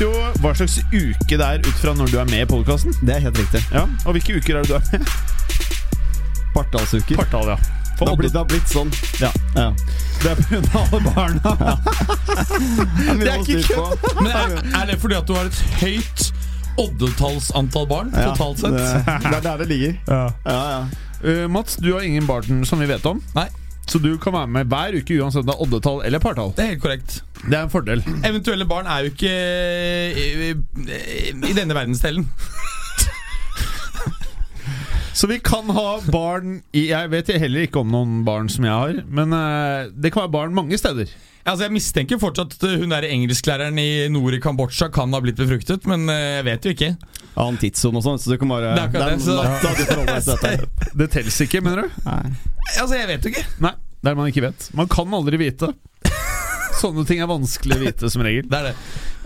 Vet jo hva slags uke det er ut fra når du er med i podkasten. Det er helt riktig. Ja. Og hvilke uker er det du er med? Partallsuker. Partall, ja. Det har blitt, det har blitt sånn. Ja. Ja. Det er pga. alle barna. Det er ikke kødd! Men er, er det fordi at du har et høyt oddetallsantall barn totalt sett? Det, det er der det ligger. Ja. Ja, ja. Uh, Mats, du har ingen barn som vi vet om. Nei, Så du kan være med hver uke uansett om det er oddetall eller partall. det er helt korrekt. Det er en fordel. Eventuelle barn er jo ikke i, i, i denne verdensdelen. Så vi kan ha barn i Jeg vet heller ikke om noen barn som jeg har, men eh, det kan være barn mange steder. Altså Jeg mistenker fortsatt at hun der engelsklæreren i nord i Kambodsja kan ha blitt befruktet, men eh, jeg vet jo ikke. Annen tidssone og sånn, så du kan bare Det er det, så- natta. Det telles ikke, mener du? Nei. Altså Jeg vet jo ikke. Nei, det er det man ikke vet. Man kan aldri vite. Sånne ting er vanskelig å vite, som regel. Det er det.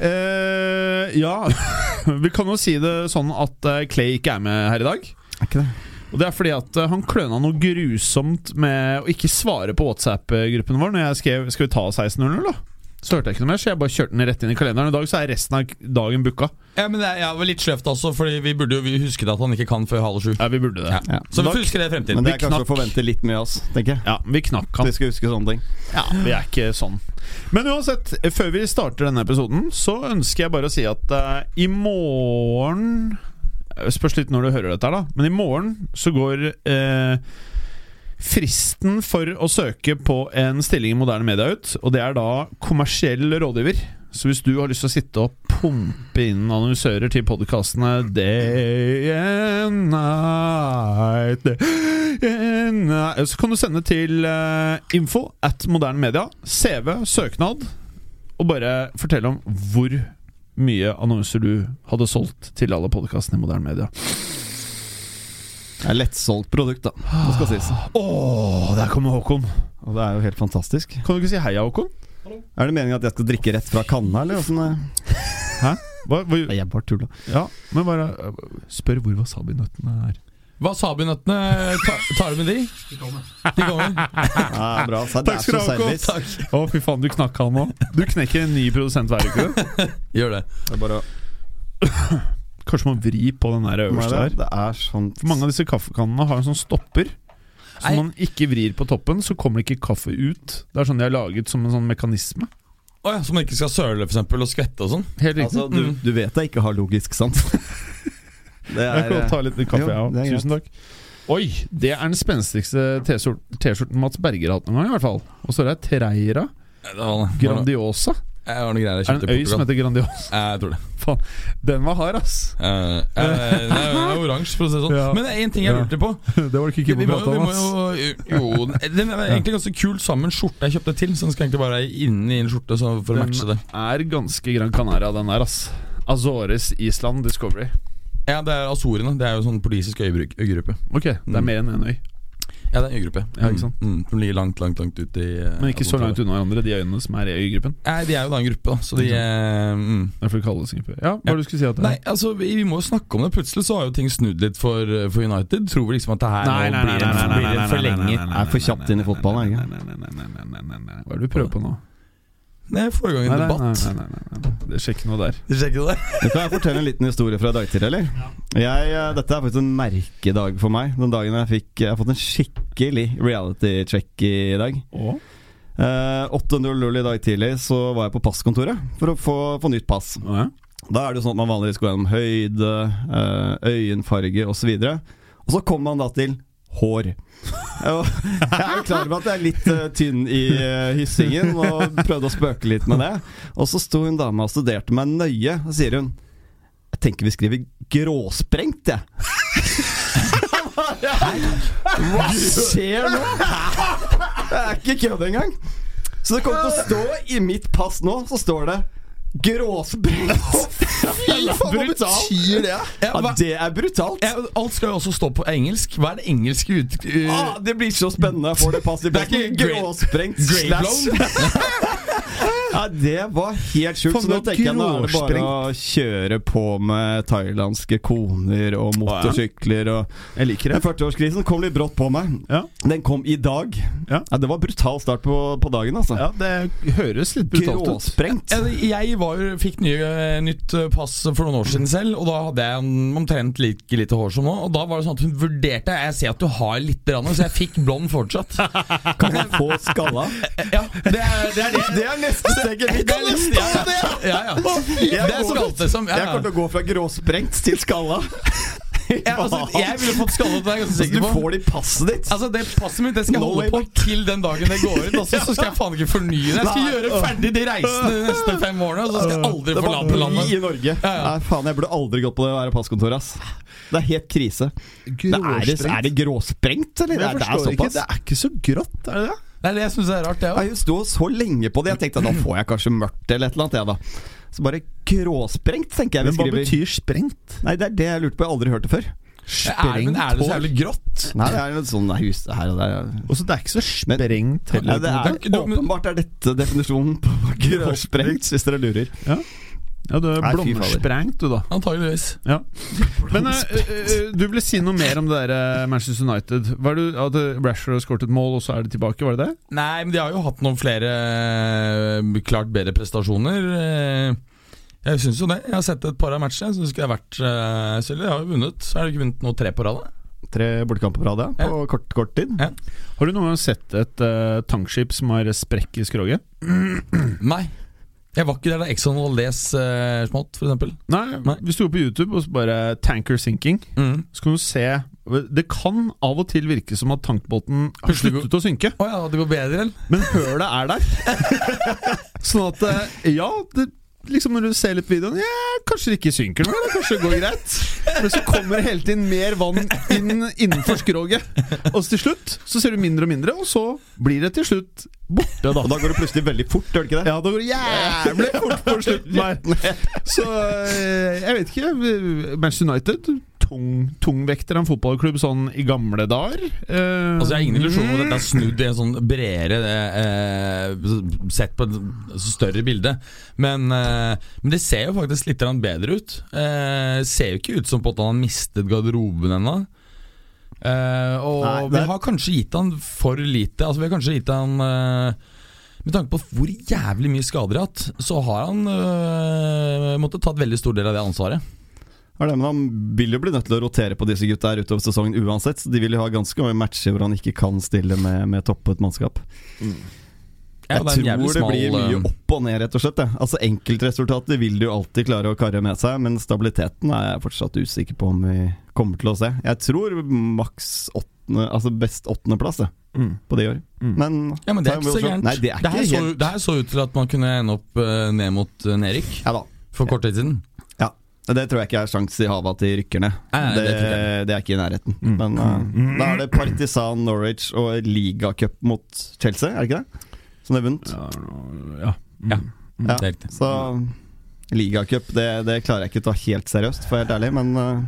Eh, ja Vi kan jo si det sånn at eh, Clay ikke er med her i dag. Er ikke det? Og det er fordi at eh, han kløna noe grusomt med å ikke svare på WhatsApp-gruppen vår når jeg skrev 'Skal vi ta 16.00', da? Så hørte jeg ikke noe mer, så jeg bare kjørte den rett inn i kalenderen. I dag så er resten av dagen booka. Ja, men det er, var litt sløvt også, Fordi vi burde jo husket at han ikke kan før halv sju. Ja, vi burde det. Ja. Ja. Så vi får huske det i fremtiden. Men det er kanskje knakk. å forvente litt med oss, tenker jeg. Ja, vi knakk han. Vi skal huske sånne ting. Ja, vi er ikke sånn. Men uansett, før vi starter denne episoden, så ønsker jeg bare å si at uh, i morgen Spørs litt når du hører dette, da. Men i morgen så går eh, fristen for å søke på en stilling i moderne media ut. Og det er da kommersiell rådgiver. Så hvis du har lyst til å sitte og pumpe inn annonsører til podkastene Day and night, day and night Så kan du sende til eh, info at moderne media, CV, søknad, og bare fortelle om hvor mye annonser du hadde solgt til alle podkastene i moderne media. Det er lettsolgt produkt, da. Det skal sies. Åh, der kommer Håkon! Og det er jo helt fantastisk. Kan du ikke si heia, Håkon? Er det meningen at jeg skal drikke rett fra kanna, eller åssen Hæ? Hva, hva, Jeg bare tulla. ja, men bare eh, spør hvor wasabinøttene er. Wasabinøttene, ta, tar du med de? De kommer. De kommer. Ja, bra. Så det Takk er skal så du ha, Håkon. service. Takk. Å, fy faen, du knakk han nå. Du knekker en ny produsent hver uke. du. Gjør det. Det er bare å Kanskje man vri på den der øverste her. Det er sånn For Mange av disse kaffekannene har en sånn stopper. Så Nei. man ikke vrir på toppen, så kommer det ikke kaffe ut. Det er sånn de har laget som en sånn mekanisme. Å ja, Så man ikke skal søle for eksempel, og skvette og sånn? Helt riktig. Altså, du, du vet jeg ikke har logisk sans. Det jeg kan ta litt kaffe, Jo, ja. er. Tusen takk. Oi! Det er den spenstigste T-skjort- T-skjorten Mats Berger har hatt noen gang, i hvert fall. Og så er det Treira Grandiosa. Jeg greier jeg Er det en øy som heter Grandiosa? Eh, Jeg tror det. Den var hard, ass! Uh, uh, den er oransje, for å si det sånn. Ja. Men det er én ting jeg lurte på. Det var det ikke Vi Kim må, å jo- vi prate må om, ass. jo Jo, den er egentlig ganske kul sammen med skjorta jeg kjøpte til. Så den skal egentlig bare være inni en skjorte så for å matche det. Er ganske Gran Canaria, den der, ass. Azores Island Discovery. Ja, det er Azorene. Det er jo sånn politisk øygruppe. Ok, Det er mer enn én øy? Ja, det er en øygruppe. Ja, ikke sant? Mm, som ligger langt, langt langt ut i Men ikke så langt unna hverandre, de øyene som er i øygruppen? Nei, de er jo da en gruppe, da. Så de mm. Derfor kalles det gruppe. Ja, hva ja. du skulle si at det er? Nei, altså, Vi må jo snakke om det. Plutselig så har jo ting snudd litt for, for United. Tror vi liksom at det her nei, nei, nei, blir en forlenger. Er for kjapt inn i fotballen, er det? Hva er det du prøver på nå? Nei, i gang en Nei, debatt. nei, nei, nei, nei. Det skjer ikke noe der. Du sjekker det? Nå kan jeg fortelle en liten historie fra i dag tidlig, eller? Jeg, eh, dette er faktisk en merkedag for meg. Den dagen jeg fikk Jeg har fått en skikkelig reality-check i dag. Åh. Eh, 8.00 i dag tidlig så var jeg på passkontoret for å få, få nytt pass. Ja. Da er det jo sånn at man vanligvis går gjennom høyde, eh, øyenfarge osv. Og så kommer man da til hår. Jeg er klar over at jeg er litt eh, tynn i eh, hyssingen, og prøvde å spøke litt med det. Og så sto hun dama og studerte meg nøye, og sier hun Jeg tenker vi skriver gråsprengt, jeg. Hva skjer nå? Det er ikke kødd engang. Så det kommer til å stå i mitt pass nå, så står det Gråsprengt! Hva betyr det? Ja, det er brutalt. Ja, alt skal jo også stå på engelsk. Hva er det engelske ut... uh, Ah, det blir så spennende. Får det pass i Det er ikke Gråsprengt slash blown? Ja, det var helt sjukt. Så nå tenker jeg nå er det bare å kjøre på med thailandske koner og motorsykler og Jeg liker det. 40-årskrisen kom litt brått på meg. Ja. Den kom i dag. Ja. det var brutal start på, på dagen, altså. Ja, det høres litt brutalt ut. Gråsprengt. Jeg, jeg var, fikk nye, nytt eh, pass for noen år siden selv, og da hadde jeg omtrent like lite hår som nå. Og da var det sånn at hun vurderte Jeg ser at du har litt, så jeg fikk blond fortsatt. Kan man få skalla? Ja, det er det. Er det. Det er neste steget mitt! Det er nesten- ja, ja, ja. Det er skalte som ja, Jeg kommer til å gå fra gråsprengt til skalla. ja, altså, Jeg ville fått skallet, det deg Så Du på. får det i passet ditt. Altså Det passet mitt Det skal jeg No holde way på til den dagen det går ut. Altså, så skal jeg faen ikke fornye det. Jeg skal Nei. gjøre ferdig de reisene de neste fem årene, og så skal jeg aldri forlate landet. i Norge. Ja, ja. Nei, faen, jeg burde aldri gått på det å være passkontor, ass. Det er helt krise. Det er, det, er det gråsprengt, eller? Jeg Det er, det er ikke. Det er ikke så grått, er det det? Det syns jeg er rart, det Ja, òg. Jeg sto så lenge på det. Jeg tenkte nå får jeg kanskje mørkt eller et eller annet. Jeg, da. Så bare gråsprengt, tenker jeg vi Men hva betyr sprengt? Nei, det er det jeg lurte på. Jeg har aldri hørt det før. Sprengt men er det så jævlig grått? Nei, det er jo sånn hus her og der. Og så det er ikke så sprengt Nei, det er, åpenbart er dette definisjonen på gråsprengt, hvis dere lurer. Ja, du er blomstersprengt, du, da. Antageligvis. Ja. Men uh, du ville si noe mer om det der Manchester United. Var det at Rashford har skåret et mål, og så er det tilbake? Var det det? Nei, men de har jo hatt noen flere klart bedre prestasjoner. Jeg syns jo det. Jeg har sett et par av matchene. Jeg synes ikke det har vært uh, Selv de har jo vunnet. Så har de ikke vunnet nå tre på rad. Tre bortekamper på rad, ja. På kort, kort tid. Ja. Har du noen gang sett et uh, tankskip som har sprekk i skroget? Nei. Jeg var ikke der da Exxon Valdez uh, smått, eksempel. Nei, Nei. Hvis du går på YouTube og så bare 'tanker sinking', Mm. så kan du se Det kan av og til virke som at tankbåten har sluttet å synke, Oh ja, det går bedre, eller? men hølet er der. sånn at eh, Ja, det, liksom når du ser litt på videoen Ja, kanskje det ikke synker eller kanskje det går greit. Men så kommer det hele tiden mer vann inn innenfor skroget. Og så til slutt så ser du mindre og mindre, og så blir det til slutt borte, da. Og da går det plutselig veldig fort, gjør det ikke det? Ja, da går det jævlig fort på slutten der. Så eh, jeg vet ikke. Manchester United, tung, tungvekter av en fotballklubb sånn i gamle dager. Eh, Altså Jeg har ingen illusjon om at dette er snudd i en sånn bredere eh, Sett på et større bilde. Men, eh, men det ser jo faktisk litt bedre ut. Eh, ser jo ikke ut som på at han har mistet garderoben ennå. Eh, og Nei, det vi har kanskje gitt han for lite. Altså Vi har kanskje gitt han eh, Med tanke på hvor jævlig mye skader de har hatt, så har han øh, måttet ta et veldig stor del av det ansvaret. Ja, det, men Han vil jo bli nødt til å rotere på disse gutta her utover sesongen uansett. Så de vil jo ha ganske mange matcher hvor han ikke kan stille med, med toppet mannskap. Ja, jeg er tror det blir smal, mye eh, opp og ned, rett og slett. det. Altså Enkeltresultater vil du alltid klare å karre med seg, men stabiliteten er jeg fortsatt usikker på om vi kommer til å se. Jeg tror maks åttende, altså best åttendeplass mm. på det i år. Mm. Men Ja, men det er ikke så gærent. Nei, det er det, her så, det her så ut til at man kunne ende opp uh, ned mot uh, Nerik Ja for kort tid siden. Det tror jeg ikke er sjans i havet at de rykker ned. Nei, nei, det, det det er ikke i nærheten. Mm. Men uh, da er det Partisan Norwich og ligacup mot Chelsea, er det ikke det? Som de har vunnet. Ja, ja. Ja. Mm. Ja. Det er riktig. Så ligacup, det, det klarer jeg ikke å ta helt seriøst, for å være helt ærlig, men uh,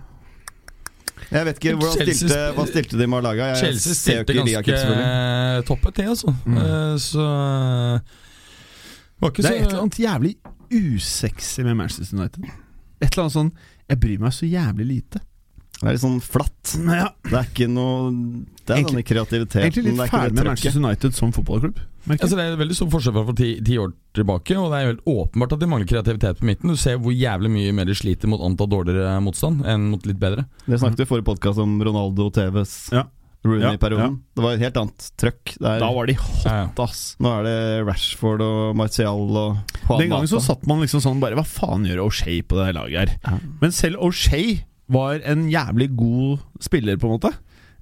Jeg vet ikke hvordan Chelsea stilte, hva stilte de med laga. Jeg Chelsea ser stilte ikke ganske toppet, det, altså. Mm. Eh, så var ikke Det er et eller annet jævlig usexy med Manchester United. Et eller annet sånn Jeg bryr meg så jævlig lite. Det er litt sånn flatt. Ja, Det er ikke noe Det er Egentlig- denne kreativiteten. egentlig litt er ferdig med. Manchester United som fotballklubb. altså, Det er veldig stor forskjell fra for ti, ti år tilbake, og det er helt åpenbart at de mangler kreativitet på midten. Du ser hvor jævlig mye mer de sliter mot antall dårligere motstand enn mot litt bedre. Det snakket vi i forrige podkast om Ronaldo TVs Ja. Ja, Rooney-perioden. Det var et helt annet trøkk. der. Da var de hot, Ja, ja. ass. Nå er det Rashford og Martial og Juan Den gangen så satt man liksom sånn bare Hva faen gjør O'Shay på det her laget her? Ja. Men selv O'Shay var en jævlig god spiller, på en måte.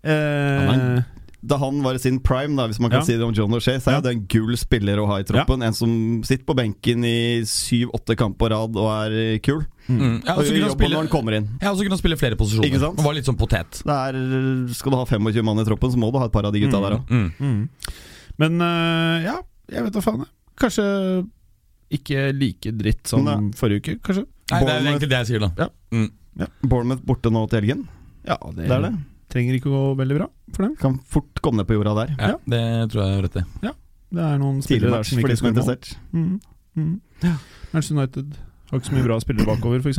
Eh, ja, Da han var i sin prime, da hvis man kan Ja. si det om John O'Shea, så er Ja. det en gull spiller å ha i troppen. En som sitter på benken i syv-åtte kamp på rad og er kul. Mm. Ja, Og jobben spille, når han kommer inn. ja, og så kunne han spille flere posisjoner. Ikke sant? Og var litt sånn potet. Det er, skal du ha 25 mann i troppen, så må du ha et par av de gutta Mm. der òg. Mm. mm. Men uh, ja, jeg vet da faen. jeg. Kanskje ikke like dritt som Nei. forrige uke, kanskje. Nei, det er egentlig det jeg sier, da. Ja. Mm. Bournemouth borte nå til helgen. Ja, det, Det er det. trenger ikke å gå veldig bra for dem. Kan fort komme ned på jorda der. Ja, Det tror jeg er rett i. Ja. Det er noen spillere der som ikke er interessert. Mm. Mm. Manchester United har ikke så mye bra spillere bakover, f.eks.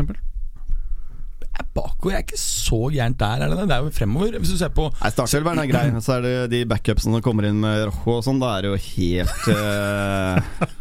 Bakover er ikke så gærent der, er det det? Det er jo fremover. Hvis du ser på Nei, Startelveren er grei. Så er det de backupsene som kommer inn med Rojo og sånn. Da er det jo helt uh,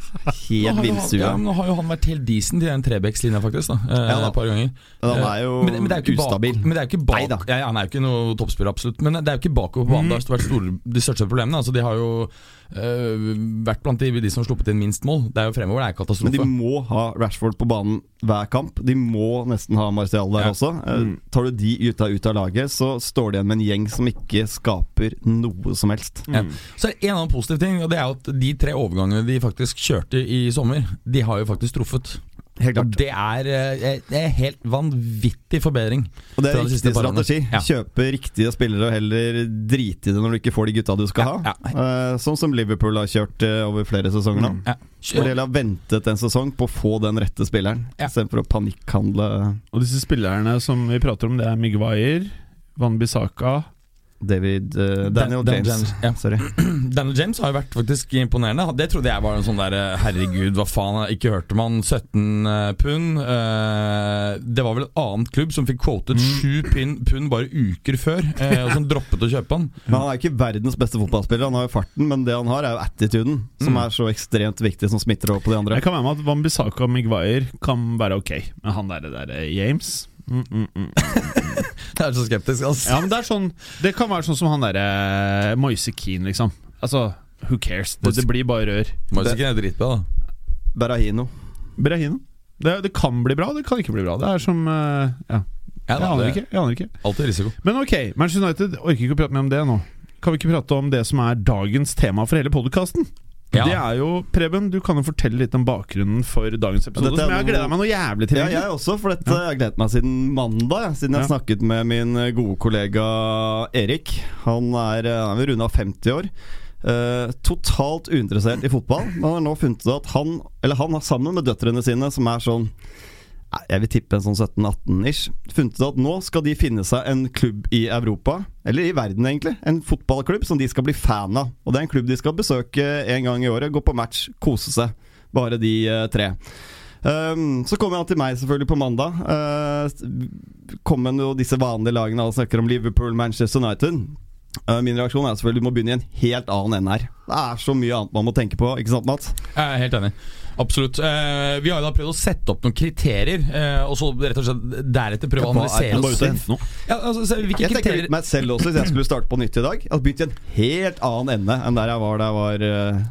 Helt villstue. Ja, nå har jo han vært helt decent i den Trebecks-linja, faktisk. da eh, Ja da. Et par ganger. Men han er jo men, men det er jo ustabil. bak. Men det er jo ikke bak ja, ja, Han er jo ikke noe toppspiller, absolutt. Men det er jo ikke bakover på banen. Det har vært store, de største problemene. Altså, de har jo øh, vært blant de, de som har sluppet inn minst mål. Det er jo fremover, det er Men katastrofe. de må ha Rashford på banen hver kamp. De må nesten ha Martial der Ja. også. Eh, Mm. Tar du de gutta ut av laget, så står de igjen med en gjeng som ikke skaper noe som helst. Ja. Så det en annen positiv ting, og det er at de tre overgangene de faktisk kjørte i sommer, de har jo faktisk truffet. Helt Og det er, en det er helt vanvittig forbedring. Og det er riktig strategi. Ja. Kjøpe riktige spillere og heller drite i det når du ikke får de gutta du skal Ja, ha. ja. Eh, sånn som Liverpool har kjørt eh, over flere sesonger nå. Ja. Hvor de har ventet en sesong på å få den rette spilleren, Ja. istedenfor å panikkhandle Og disse spillerne som vi prater om, det er Miguire, Van Bissaka David uh, Daniel Dan- James. James, ja. Sorry. Daniel James har jo vært faktisk imponerende. Det trodde jeg var en sånn der eh, Herregud, hva faen, ikke hørte man 17 eh, pund. Uh, det var vel en annen klubb som fikk quotet 7 pin- pund bare uker før, uh, og som droppet å kjøpe han. Men Han er ikke verdens beste fotballspiller, han har jo farten, men det han har, er jo attituden, som Mm. er så ekstremt viktig, som smitter over på de andre. Jeg kan være med at Van Bissaka og Miguire kan være ok, men han der, der James mm, mm, mm. det er så skeptisk, altså. Ja, men det er sånn Det kan være sånn som han derre Moise Keane, liksom. Altså, who cares? Det, det blir bare rør. Moise jo er dritbra, da. Berahino. Berahino. Det, det kan bli bra, det kan ikke bli bra. Det er som eh, Ja, Jeg, jeg aner ikke. Jeg aner ikke. Alltid risiko. Men ok, Manchester United orker ikke å prate mer om det nå. Kan vi ikke prate om det som er dagens tema for hele podkasten? Ja. Det er jo, Preben, du kan jo fortelle litt om bakgrunnen for dagens episode. Dette Som jeg har gleda meg noe jævlig til. Ja, jeg også, for dette har jeg gledet meg siden mandag. Siden jeg Ja. snakket med min gode kollega Erik. Han er, eh, han er runda 50 år. Uh, totalt uinteressert i fotball. Men han har nå funnet ut at han Eller han har sammen med døtrene sine, som er sånn Jeg vil tippe en sånn 17-18-ish. Funnet ut at nå skal de finne seg en klubb i Europa, eller i verden egentlig. En fotballklubb som de skal bli fan av. Og det er en klubb de skal besøke en gang i året. Gå på match, kose seg. Bare de eh, tre. Um, så kommer han til meg selvfølgelig på mandag. Uh, kommer jo disse vanlige lagene alle snakker om Liverpool, Manchester United. Uh, min reaksjon er selvfølgelig du må begynne i en helt annen NR. Det er så mye annet man må tenke på, ikke sant, Mats? Jeg er helt enig. Absolutt. Eh, vi har jo da prøvd å sette opp noen kriterier, eh, og så rett og slett deretter prøve å er- analysere oss. selv. Ja, altså, se, Jeg tenker kriterier litt meg selv også, hvis jeg skulle starte på nytt i dag. Jeg hadde begynt i en helt annen ende enn der jeg var da jeg var uh,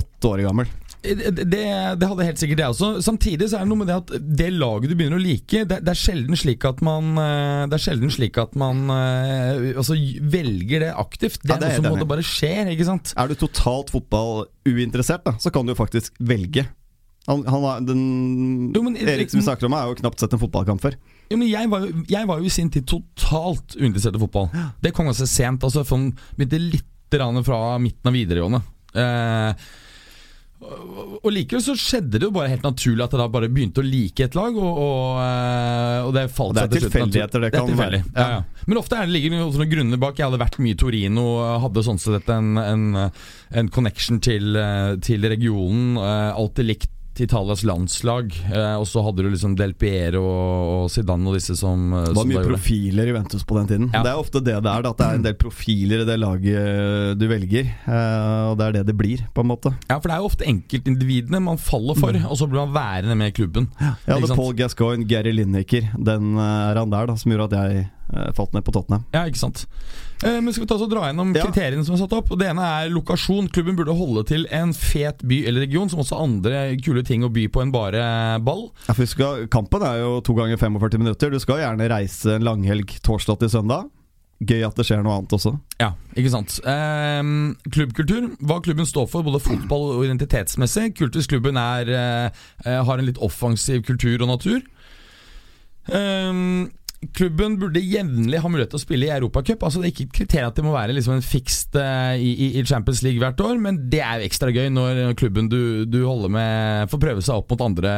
åtte år gammel. det, det, det hadde helt sikkert jeg også. Samtidig så er det noe med det at det laget du begynner å like, det, det er sjelden slik at man eh, Det er sjelden slik at man eh, altså, velger det aktivt. Det Ja, er det er noe som bare skjer, ikke sant? Er du totalt fotballuinteressert, da, så kan du faktisk velge. Han, han den Jo, men- Erik som vi snakker om, har jo knapt sett en fotballkamp før. Jo, men jeg var, jeg var jo i sin tid totalt uinteressert i fotball. Det kom ganske sent. altså for Begynte litt grann fra midten av videregående. Eh, og likevel så skjedde det jo bare helt naturlig at jeg da bare begynte å like et lag, og, og, eh, og det falt det er seg til slutt tilfeldigheter, det, det kan være. Ja. Ja, Men ofte er det, ligger det noen grunner bak. Jeg hadde vært mye i Torino, hadde sånn sett en, en, en connection til, eh, til regionen. eh, Alltid likt Italias landslag. eh, Og så hadde du liksom Del Piero og Zidane og disse som, eh, Det var som mye profiler i Ventus på den tiden. Ja. Det er ofte det det er. At det er en del profiler i det laget du velger. eh, Og det er det det blir, på en måte. Ja, for det er jo ofte enkeltindividene man faller for, og så blir man værende med klubben. Jeg Ikke hadde? Paul Gascoigne, Gary Lineker. Den eh, er han der da, som gjorde at jeg eh, falt ned på Tottenham. Ja, ikke sant eh, Men skal vi ta oss og dra gjennom Ja. kriteriene som er satt opp? Og Det ene er lokasjon. Klubben burde holde til en fet by eller region, som også andre kule ting å by på enn bare ball. Ja, for skal, kampen er jo to ganger 45 minutter. Du skal gjerne reise en langhelg torsdag til søndag. Gøy at det skjer noe annet også. Ja, ikke sant Eh, Klubbkultur, hva klubben står for, både fotball og identitetsmessig. Kult hvis klubben er, eh, eh, har en litt offensiv kultur og natur. Ehm, klubben burde jevnlig ha mulighet til å spille i Europacup. Altså, det er ikke et kriterium at det må være liksom en fikst uh, i, i- Champions League hvert år, men det er jo ekstra gøy når klubben du, du holder med, får prøve seg opp mot andre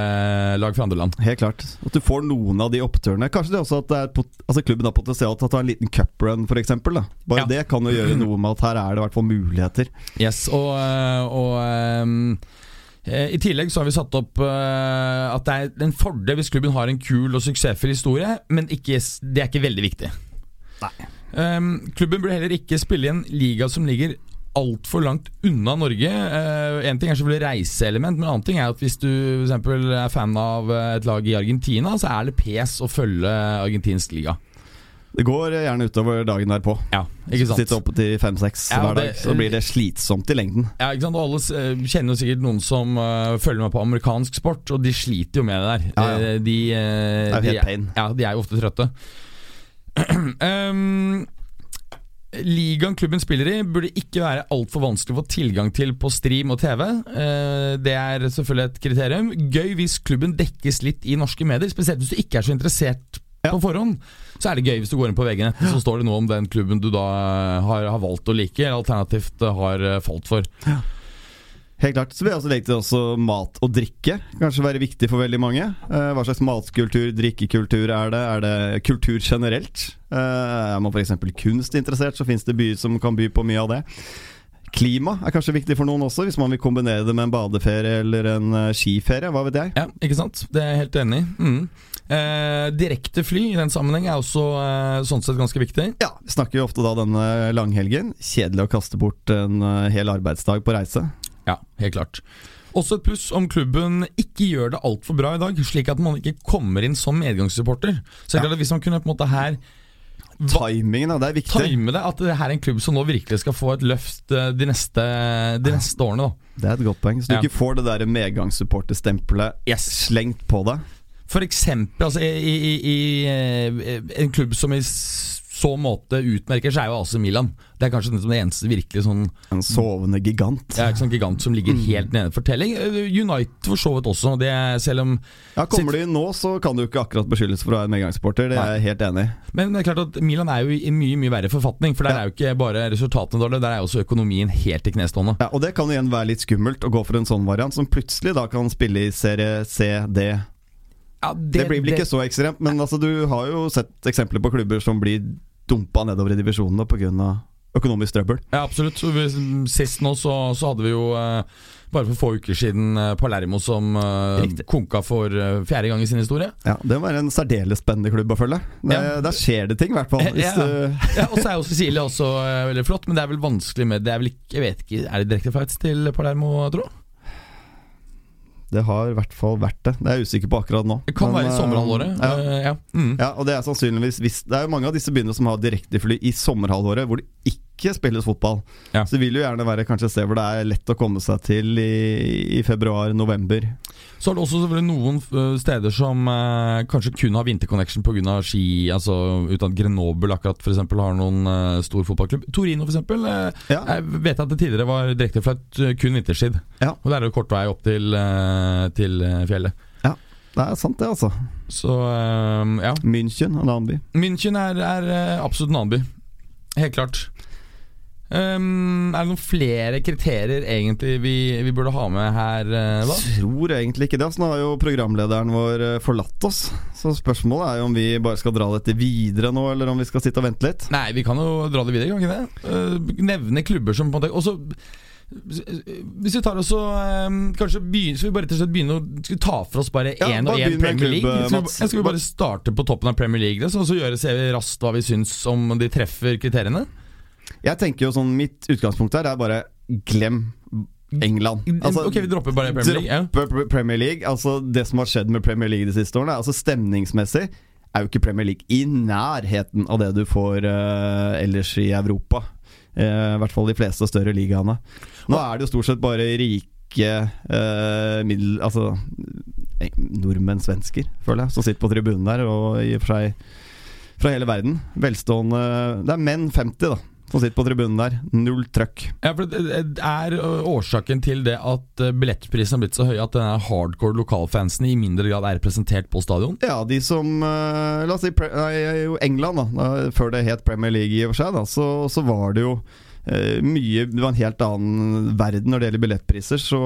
lag fra andre land. Helt klart. At du får noen av de oppturene. Kanskje det også at det er altså klubben har potensial til å ta en liten cuprun, f.eks. Bare Ja. det kan jo gjøre noe med at her er det i hvert fall muligheter. Yes, og, øh, og eh, I tillegg så har vi satt opp øh, at det er en fordel hvis klubben har en kul og suksessfull historie, men ikke, det er ikke veldig viktig. Nei. klubben burde heller ikke spille i en liga som ligger altfor langt unna Norge. Én en ting er selvfølgelig reiseelement, men en annen ting er at hvis du for er fan av eh, et lag i Argentina, så er det pes å følge argentinsk liga. Det går gjerne utover dagen derpå. Ja, ikke sant? Sitte oppe til fem-seks Ja, hver det- dag. Så blir det slitsomt i lengden. Ja, ikke sant? Og alle eh, kjenner jo sikkert noen som uh, følger med på amerikansk sport, og de sliter jo med det der. Ja, ja. Eh, De, uh, Det er jo de, helt pain. Ja, de er jo ofte trøtte. um, Ligaen klubben spiller i, burde ikke være altfor vanskelig å få tilgang til på stream og TV. Eh, det er selvfølgelig et kriterium. Gøy hvis klubben dekkes litt i norske medier, spesielt hvis du ikke er så interessert på forhånd. Så er det gøy hvis du går inn på VG-nett, så står det noe om den klubben du da har, har valgt å like, eller alternativt eh, har eh, falt for. Helt klart. Så vil jeg også legge til også mat og drikke. Kanskje være viktig for veldig mange. Eh, hva slags matkultur, drikkekultur er det? Er det kultur generelt? Eh, er man f.eks. kunstinteressert, så fins det byer som kan by på mye av det. Klima er kanskje viktig for noen også, hvis man vil kombinere det med en badeferie eller en eh, skiferie. Hva vet jeg. Ja, ikke sant? Det er jeg helt enig i. Mm. Eh, direkte fly i den sammenheng er også eh, sånn sett ganske viktig. Ja, Vi snakker jo ofte da denne langhelgen. Kjedelig å kaste bort en eh, hel arbeidsdag på reise. Ja, helt klart. Også et pluss om klubben ikke gjør det altfor bra i dag, slik at man ikke kommer inn som medgangssupporter. Så jeg ja. at hvis man kunne på en måte her Timingen. Det er viktig. time det, at det her er en klubb som nå virkelig skal få et løft eh, de neste, de neste årene. da Det er et godt poeng. Så du Ja. ikke får det der megangssupporterstempelet Yes. slengt på deg. For eksempel altså, i, i, i eh, en klubb som i så måte utmerker seg, er jo AC Milan. Det er kanskje det eneste virkelig sånn En sovende gigant. Ja, ikke sånn gigant som ligger helt nede i fortelling. Eh, United for så vidt også. Det selv om Ja, Kommer du inn nå, så kan du ikke akkurat beskyldes for å være en medgangssporter. Det er jeg helt enig i. Men det er klart at Milan er jo i mye mye verre forfatning. For der Ja. er jo ikke bare resultatene dårlige, der er jo også økonomien helt i knestående. Ja, og det kan igjen være litt skummelt å gå for en sånn variant, som plutselig da kan spille i serie C, D. Ja, Det, blir vel ikke så ekstremt, men altså, du har jo sett eksempler på klubber som blir dumpa nedover i divisjonene pga. økonomisk trøbbel. Ja, absolutt. Sist nå så, så hadde vi jo eh, bare for få uker siden eh, Palermo som uh, konka for uh, fjerde gang i sin historie. Ja, Det være en særdeles spennende klubb å følge. Det, Ja. Der skjer det ting, i hvert fall. Ja. Ja, Og så er jo Cecilie også uh, veldig flott, men det er vel vanskelig med Det er vel ikke Jeg vet ikke, er det direkte flights til Palermo, tro? Det har i hvert fall vært det. Det er jeg usikker på akkurat nå. Det kan Men, være i eh, sommerhalvåret. Ja. Eh, ja. Mm. Ja, og det er sannsynligvis hvis, Det er jo mange av disse byene som har direktefly i sommerhalvåret, hvor det ikke spilles fotball. Ja. Så det vil jo gjerne være kanskje et sted hvor det er lett å komme seg til i, i februar-november. Så er det også selvfølgelig noen øh, steder som eh, kanskje kun har vinterconnection pga. ski. Altså Uten at Grenoble akkurat for eksempel har noen eh, stor fotballklubb. Torino eksempel øh, Ja. Jeg vet at det tidligere var direkte øh, kun vinterstid. Ja. Og det er jo kort vei opp til, eh, til fjellet. Ja, Det er sant, det, altså. Så ja. München, en annen by. München er, er absolutt en annen by. Helt klart. Um, er det noen flere kriterier egentlig vi, vi burde ha med her? da? Tror egentlig ikke det. Altså, nå har jo programlederen vår eh, forlatt oss. Så spørsmålet er jo om vi bare skal dra dette videre nå, eller om vi skal sitte og vente litt. Nei, vi kan jo dra det videre, kan vi det? Eh, nevne klubber som på en måte også, Hvis vi tar oss og eh, Kanskje begynner, Skal vi bare rett og slett begynne å vi ta for oss bare Ja, og én Premier League? Skal vi, skal vi bare starte på toppen av Premier League, så, så gjøre, se raskt hva vi syns om de treffer kriteriene? Jeg tenker jo sånn Mitt utgangspunkt her er bare glem England. Altså, ok, vi dropper bare Premier League. Ja. Premier League. Altså Det som har skjedd med Premier League de siste årene, altså stemningsmessig er jo ikke Premier League i nærheten av det du får uh, ellers i Europa. Uh, I hvert fall de fleste større ligaene. Nå er det jo stort sett bare rike uh, middel... Altså nordmenn, svensker, føler jeg, som sitter på tribunen der, og i og for seg fra hele verden. Velstående Det er menn 50, da. Som sitter på tribunen der. Null trøkk. Ja, for er årsaken til det at billettprisen har blitt så høy at denne hardcore lokalfansen i mindre grad er representert på stadion? Ja, de som La oss si England, da. Før det het Premier League i og for seg, da, så, så var det jo mye Det var en helt annen verden når det gjelder billettpriser. Så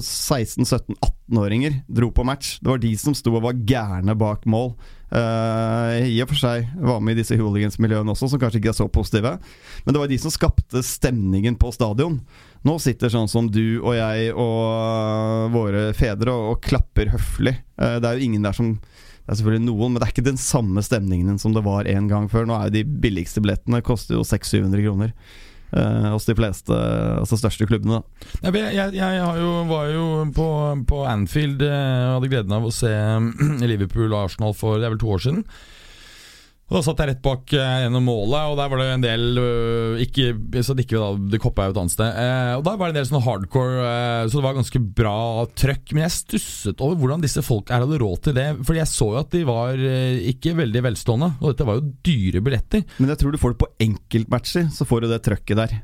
16-17-18-åringer dro på match. Det var de som sto og var gærne bak mål. Uh, I og for seg var med i disse hooligans-miljøene også, som kanskje ikke er så positive. Men det var de som skapte stemningen på stadion. Nå sitter sånn som du og jeg og øh, våre fedre og, og klapper høflig. Uh, det er jo ingen der som Det er selvfølgelig noen, men det er ikke den samme stemningen som det var en gang før. Nå er jo de billigste billettene koster jo 600-700 kroner. Eh, hos de fleste, altså største klubbene. da Jeg, jeg, jeg jo, var jo på, på Anfield eh, og hadde gleden av å se Liverpool og Arsenal for det er vel to år siden. Og Da satt jeg rett bak eh, gjennom målet, og der var det en del øh, ikke, Så det ikke da, det koppa jeg et annet sted. Eh, og Da var det en del sånn hardcore, eh, så det var ganske bra trøkk. Men jeg stusset over hvordan disse folk her hadde råd til det. Fordi jeg så jo at de var eh, ikke veldig velstående, og dette var jo dyre billetter. Men jeg tror du får det på enkeltmatcher, så får du det trøkket der.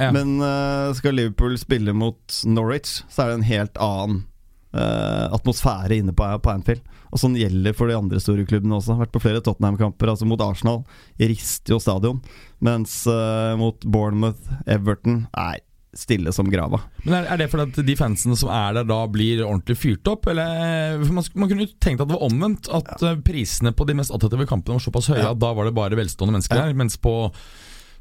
Ja. Men eh, skal Liverpool spille mot Norwich, så er det en helt annen atmosfære inne på, på Anfield. Og sånn gjelder for de andre store klubbene også. Vært på flere Tottenham-kamper. Altså Mot Arsenal rister jo stadion. Mens uh, mot Bournemouth, Everton er stille som grava. Men er, er det fordi at de fansene som er der da blir ordentlig fyrt opp? Eller man, man kunne jo tenkt at det var omvendt. At ja. prisene på de mest attraktive kampene var såpass høye Ja. at da var det bare velstående mennesker Ja. der. Mens på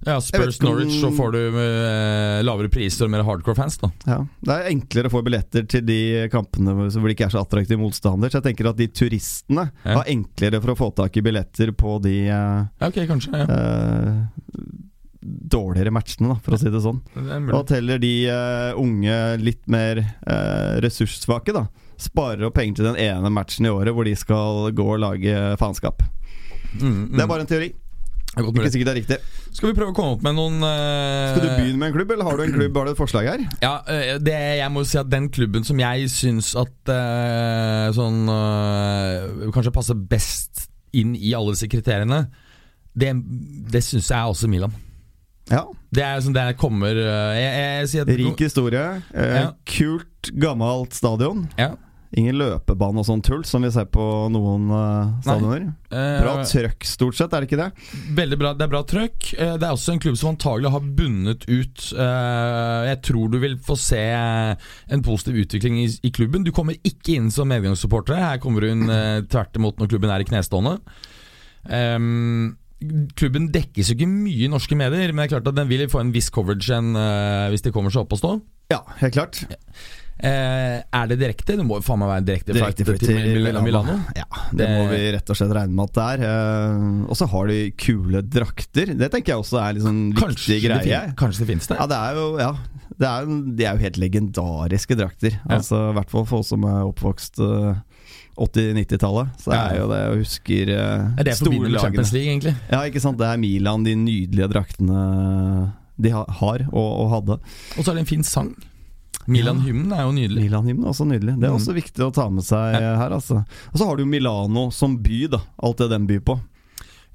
ja, Spurs Norwich, så får du eh, lavere priser og mer hardcore fans. da Ja, Det er enklere å få billetter til de kampene hvor det ikke er så attraktiv motstander. Så jeg tenker at de turistene Ja. har enklere for å få tak i billetter på de eh, Ja, ok, kanskje. Ja. eh, dårligere matchene, da, for å si det sånn. Det Og teller at heller de eh, unge, litt mer eh, ressurssvake, da, sparer opp penger til den ene matchen i året hvor de skal gå og lage faenskap. Mm, mm. Det er bare en teori. Det Ikke sikkert det er riktig. Skal vi prøve å komme opp med noen uh... Skal du begynne med en klubb, eller har du en klubb? Har du et forslag her? Ja, eh, det, jeg må si at den klubben som jeg syns at uh, sånn uh, Kanskje passer best inn i alle disse kriteriene, det, det syns jeg er også Milan. Ja. Det er sånn der kommer eh, jeg, jeg, at Rik historie. Eh, Ja. Kult, gammelt stadion. Ja. Ingen løpebane og sånn tull, som vi ser på noen uh, stadioner. Eh, Bra trøkk, stort sett, er det ikke det? Veldig bra, Det er bra trøkk. Eh, Det er også en klubb som antagelig har bundet ut. Eh, Jeg tror du vil få se en positiv utvikling i, i klubben. Du kommer ikke inn som medgangssupporter. Her kommer hun tvert imot når klubben er i knestående. Ehm, klubben dekkes jo ikke mye i norske medier, men det er klart at den vil få en viss coverage enn eh, hvis de kommer seg opp og stå. Ja, helt klart. Eh, er det direkte? Det må jo faen meg være direkte, Direkte flight til Mil- Milano. Ja, det, Det- må vi rett og slett regne med at det er. Eh, og så har de kule drakter. Det tenker jeg også er litt sånn Kanskje, viktig greie. fin- kanskje det finnes det? Ja, det er jo ja, det er, de er jo helt legendariske drakter. Ja. Altså I hvert fall for oss som er oppvokst uh, 80-90-tallet. Så det er jo det jeg husker uh, er det store lagene. Champions League, egentlig. Ja, ikke sant. Det er Milan, de nydelige draktene de ha, har og, og hadde. Og så er det en fin sang. Milan-hymnen er jo nydelig. Milan-hymnen er også nydelig. Det er Mm. også viktig å ta med seg ja. her. Altså. Og så har du jo Milano som by, da. Alt det den byr på.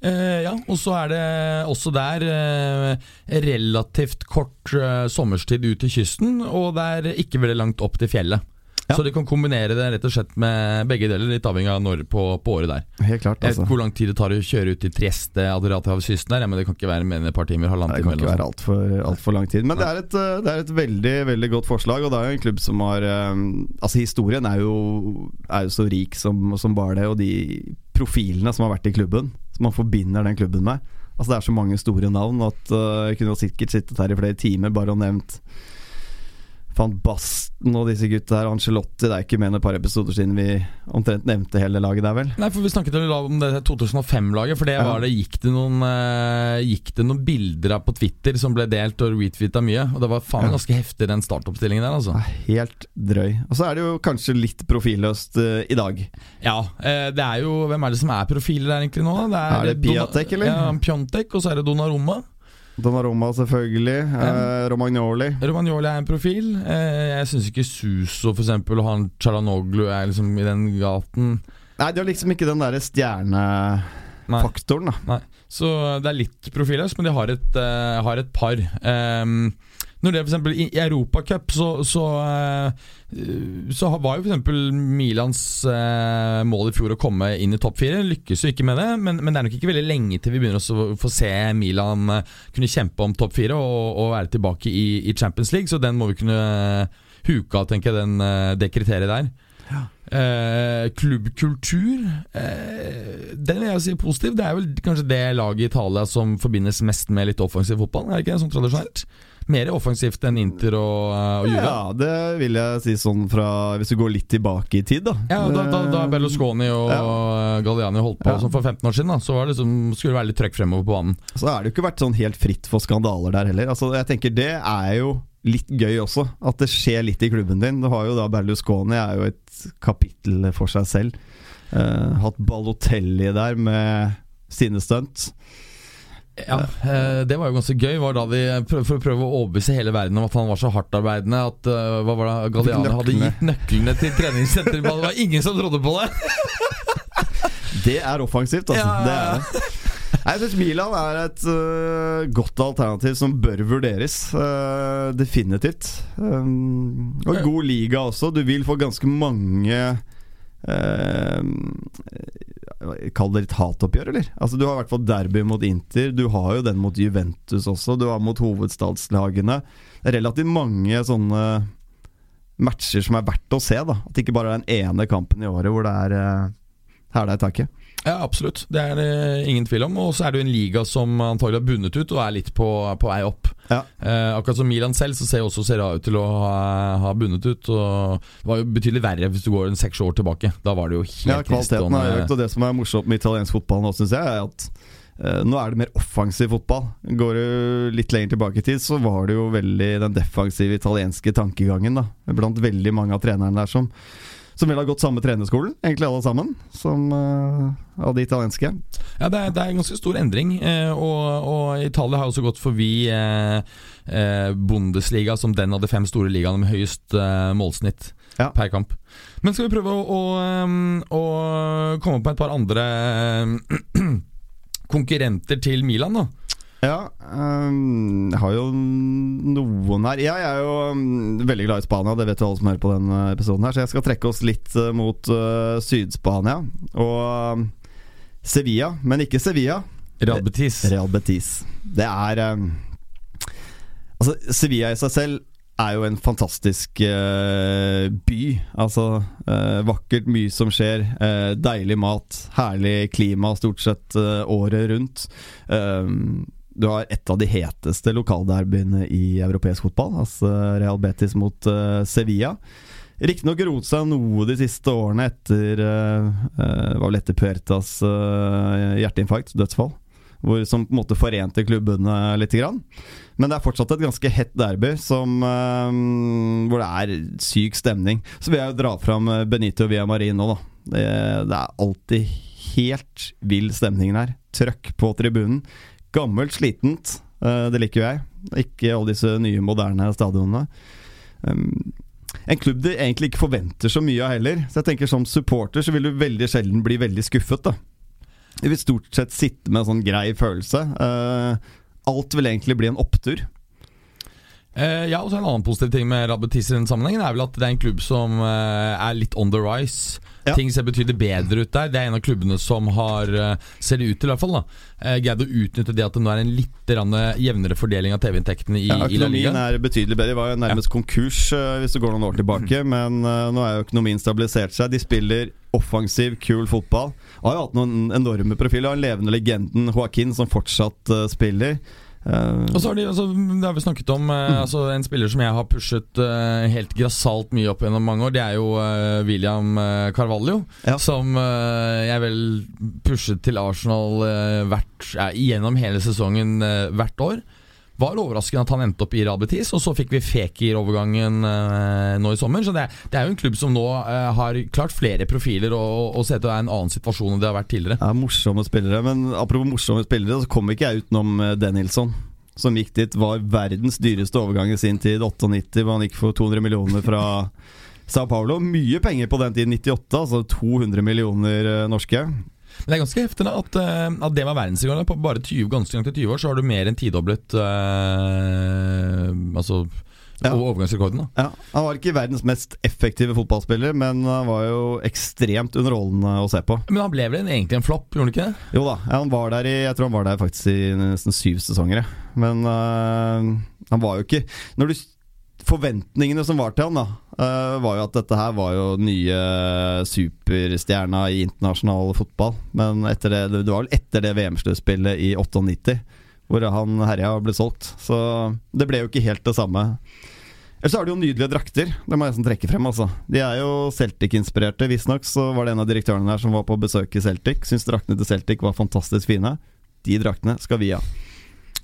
Eh, ja, og så er det også der eh, relativt kort eh, sommerstid ut til kysten, og det er ikke veldig langt opp til fjellet. Ja. Så de kan kombinere det rett og slett med begge deler, litt avhengig av når på, på året der. Helt klart, altså. hvor lang tid det tar å kjøre ut til Trieste, Adriaterhavskysten der, ja, men det kan ikke være mer enn et par timer, halvannen Det kan ikke være altfor alt for lang tid. Men det er, et, eh, det er et veldig veldig godt forslag, og det er jo en klubb som har eh, Altså Historien er jo, er jo så rik som, som bare det, og de profilene som har vært i klubben, som man forbinder den klubben med. Altså Det er så mange store navn at eh, jeg kunne sikkert sittet her i flere timer bare og nevnt Van Basten og disse gutta her, Angelotti. Det er ikke mer enn et par episoder siden vi omtrent nevnte hele laget der, vel? Nei, for Vi snakket om det 2005-laget. For det var det gikk det noen eh, Gikk det noen bilder av på Twitter som ble delt og retweeta mye. Og det var faen Ja. ganske heftig, den startoppstillingen der, altså. Er helt drøy. Og så er det jo kanskje litt profilløst uh, i dag. Ja, eh, det er jo Hvem er det som er profiler der egentlig nå? Det Er det Piatek, eller? Ja, Pjontek, og så er det Donnarumma. Donnarumma selvfølgelig. Eh, Romagnoli. Romagnoli er en profil. Eh, jeg syns ikke Suso for eksempel, og han Chalanoglu er liksom i den gaten. Nei, de har liksom ikke den derre stjernefaktoren, da. Nei. Så det er litt profilløst, men de har et, uh, har et par. Um, når det for eksempel I Europacup så, så, eh, så var jo f.eks. Milans eh, mål i fjor å komme inn i topp fire. Lykkes jo ikke med det, men, men, det er nok ikke veldig lenge til vi begynner å få se Milan eh, kunne kjempe om topp fire og, og, være tilbake i, i, Champions League, så den må vi kunne huke av, tenker jeg, den, det kriteriet der. Ja. Eh, klubbkultur eh, Den vil jeg si positiv. Det er vel kanskje det laget i Italia som forbindes mest med litt offensiv fotball? Er det ikke sånn tradisjonelt? Mer offensivt enn Inter og, eh, og Juve? Ja, det vil jeg si sånn fra Hvis du går litt tilbake i tid, da. Ja, Da, da, da Berlusconi og ja. Galliani holdt på ja. som for 15 år siden, da, så det liksom, skulle det være litt trøkk fremover på banen. Så er det jo ikke vært sånn helt fritt for skandaler der heller. Altså, jeg tenker Det er jo litt gøy også, at det skjer litt i klubben din. Du har jo da Berlusconi er jo et kapittel for seg selv. Uh, hatt Balotelli der med sine stunt. Ja, eh, det var jo ganske gøy. Var da de For å prøve å overbevise hele verden om at han var så hardtarbeidende at uh, hva var det, Galliani hadde gitt nøklene til treningssenteret. Det var ingen som trodde på det! det er offensivt, altså. Ja. Det er det. Jeg syns Milan er et uh, godt alternativ som bør vurderes. Uh, definitivt. Um, og god liga også. Du vil få ganske mange Kall det et hatoppgjør, eller? Altså Du har i hvert fall derby mot Inter. Du har jo den mot Juventus også. Du har mot hovedstadslagene. Det er relativt mange sånne matcher som er verdt å se. da At det ikke bare er den ene kampen i året hvor det er her hæla i taket. Ja, absolutt. Det er det ingen tvil om. Og så er det jo en liga som antagelig har bundet ut og er litt på, på vei opp. Ja. Eh, akkurat som Milan selv, så ser også Serie ut til å ha, ha, bunnet ut. Og det var jo betydelig verre hvis du går en seks år tilbake. Da var det jo helt Ja, kvaliteten har økt, og det som er morsomt med italiensk fotball nå, syns jeg, er at eh, nå er det mer offensiv fotball. Går du litt lenger tilbake i tid, så var det jo veldig den defensive italienske tankegangen da blant veldig mange av trenerne der som som vel har gått samme trenerskolen, egentlig alle sammen, som uh, av de italienske. Ja, det er, det er, en ganske stor endring, eh, og, og, Italia har også gått forbi eh, eh, Bundesliga som den av de fem store ligaene med høyest eh, målsnitt ja. per kamp. Men skal vi prøve å, å, um, å komme på et par andre konkurrenter til Milan, da? Ja, um, jeg har jo noen her. Ja, jeg er jo um, veldig glad i Spania, det vet jo alle som hører på denne episoden her, så jeg skal trekke oss litt uh, mot uh, Syd-Spania. Og um, Sevilla, men ikke Sevilla. Real Betis. Real Betis. Det er um, Altså, Sevilla i seg selv er jo en fantastisk uh, by. Altså uh, vakkert, mye som skjer. Uh, deilig mat, herlig klima stort sett året rundt. Du har et av de heteste lokalderbyene i europeisk fotball, altså Real Betis mot uh, Sevilla. Riktignok roet seg noe de siste årene etter uh, uh, var vel etter Puertas uh, hjerteinfarkt, dødsfall. Hvor, som på en måte forente klubbene litt. Grann. Men det er fortsatt et ganske hett derby som, hvor det er syk stemning. Så vil jeg jo dra fram Benito Via Marino. Da. Det, det er alltid helt vill stemning der. Trøkk på tribunen. Gammelt, slitent. Eh, det liker jo jeg. Ikke alle disse nye, moderne stadionene. En klubb du egentlig ikke forventer så mye av heller. Så jeg tenker Som supporter så vil du veldig sjelden bli veldig skuffet. da Du vil stort sett sitte med en sånn grei følelse. Uh, alt vil egentlig bli en opptur. Uh, ja, og så En annen positiv ting med Rabetis i den sammenhengen er vel at det er en klubb som uh, er litt on the rise. Ja. Ting ser betydelig bedre ut der. Det er en av klubbene som har, uh, ser det ut til i hvert fall, da, greid å utnytte det at det nå er en litt jevnere fordeling av TV-inntektene i, ja, i. Økonomien er betydelig bedre. Det var jo nærmest ja. konkurs hvis det går noen år tilbake, mm. men nå er jo økonomien stabilisert seg. De spiller offensiv, kul fotball. Har jo hatt noen enorme profiler. Har levende legenden Joaquin som fortsatt spiller. Uh, og så har de, altså, Det har vi snakket om. Uh, mm. altså, en spiller som jeg har pushet uh, helt grassat mye opp gjennom mange år, det er jo William Carvalho. Ja. Som jeg vel pushet til Arsenal hvert, gjennom hele sesongen hvert år var overraskende at han endte opp i Real Betis, og så fikk vi Fekir-overgangen eh, nå i sommer. Så det, det, er jo en klubb som nå eh, har klart flere profiler og, og ser ut til å være en annen situasjon enn det har vært tidligere. Ja, Morsomme spillere, men apropos morsomme spillere, så kom ikke jeg utenom uh, Denilson. Som gikk dit, var verdens dyreste overgang i sin tid, 98, hvor han gikk for 200 millioner fra Sao Paulo. Mye penger på den tiden, 98, altså 200 millioner norske. Men det er ganske heftig at, eh, at det var verdensrekorden. På bare 20, ganske langt til 20 år så har du mer enn tidoblet uh, Altså Ja. overgangsrekorden. da Ja, Han var ikke verdens mest effektive fotballspiller, men han var jo ekstremt underholdende å se på. Men han ble vel egentlig en flopp, gjorde han ikke det? Jo da, han var der i Jeg tror han var der faktisk i nesten syv sesonger. Men øh, han var jo ikke Når du Forventningene som var til han, da, øh, var jo at dette her var jo nye superstjerna i internasjonal fotball. Men etter det, det var vel etter det VM-sluttspillet i 98 hvor han herja ble solgt. Så det ble jo ikke helt det samme. Ellers er det jo nydelige drakter. Det må jeg nesten trekke frem. altså De er jo Celtic-inspirerte. Visstnok så var det en av direktørene der som var på besøk i Celtic. Syns draktene til Celtic var fantastisk fine. De draktene skal vi ha.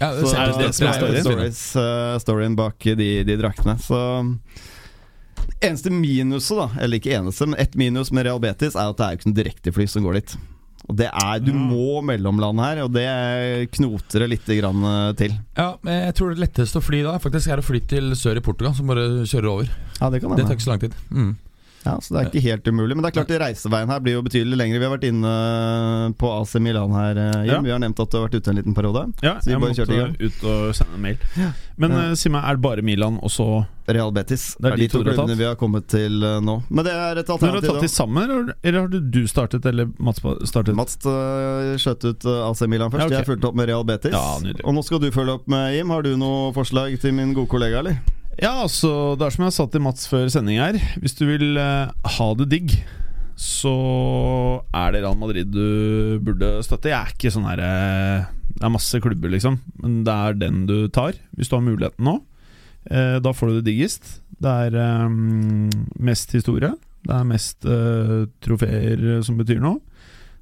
Ja, det, Så det det som er jo storyen? stories, eh, storyen bak de, de draktene. Så Eneste minuset, da, eller ikke eneste, men ett minus med Real Betis, er at det er jo ikke noe direktefly som går dit. Og det er, Du må mellomlande her, og det knoter det litt grann eh, til. Ja, men jeg tror det letteste å fly da faktisk er å fly til sør i Portugal, som bare kjører over. Ja, Det kan Det tar ikke så lang tid. Mm. Ja, så det er ikke helt umulig. Men det er klart reiseveien her blir jo betydelig lengre. Vi har vært inne på AC Milan her, eh, Jim. Ja. Vi har nevnt at du har vært ute en liten periode. Ja, Så vi jeg bare måtte i måtte ut og sende en mail. Men Ja. eh, si meg, er det bare Milan og så Real Betis. Det er de to dere klubbene vi har kommet til eh, nå. Men det er et alternativ. Men Har du tatt de sammen, eller, har du- du startet, eller Mats startet? Mats øh, skjøt ut AC Milan først. Ja, okay. Jeg fulgte opp med Real Betis. Ja, og nå skal du følge opp med Jim. Har du noe forslag til min gode kollega, eller? Ja, altså, det er som jeg sa til Mats før sending her. Hvis du vil eh, ha det digg, så er det Real Madrid du burde støtte. Jeg er ikke sånn her eh, Det er masse klubber, liksom, men det er den du tar, hvis du har muligheten nå. Eh, da får du det diggest. Det er mest historie. Det er mest trofeer som betyr noe.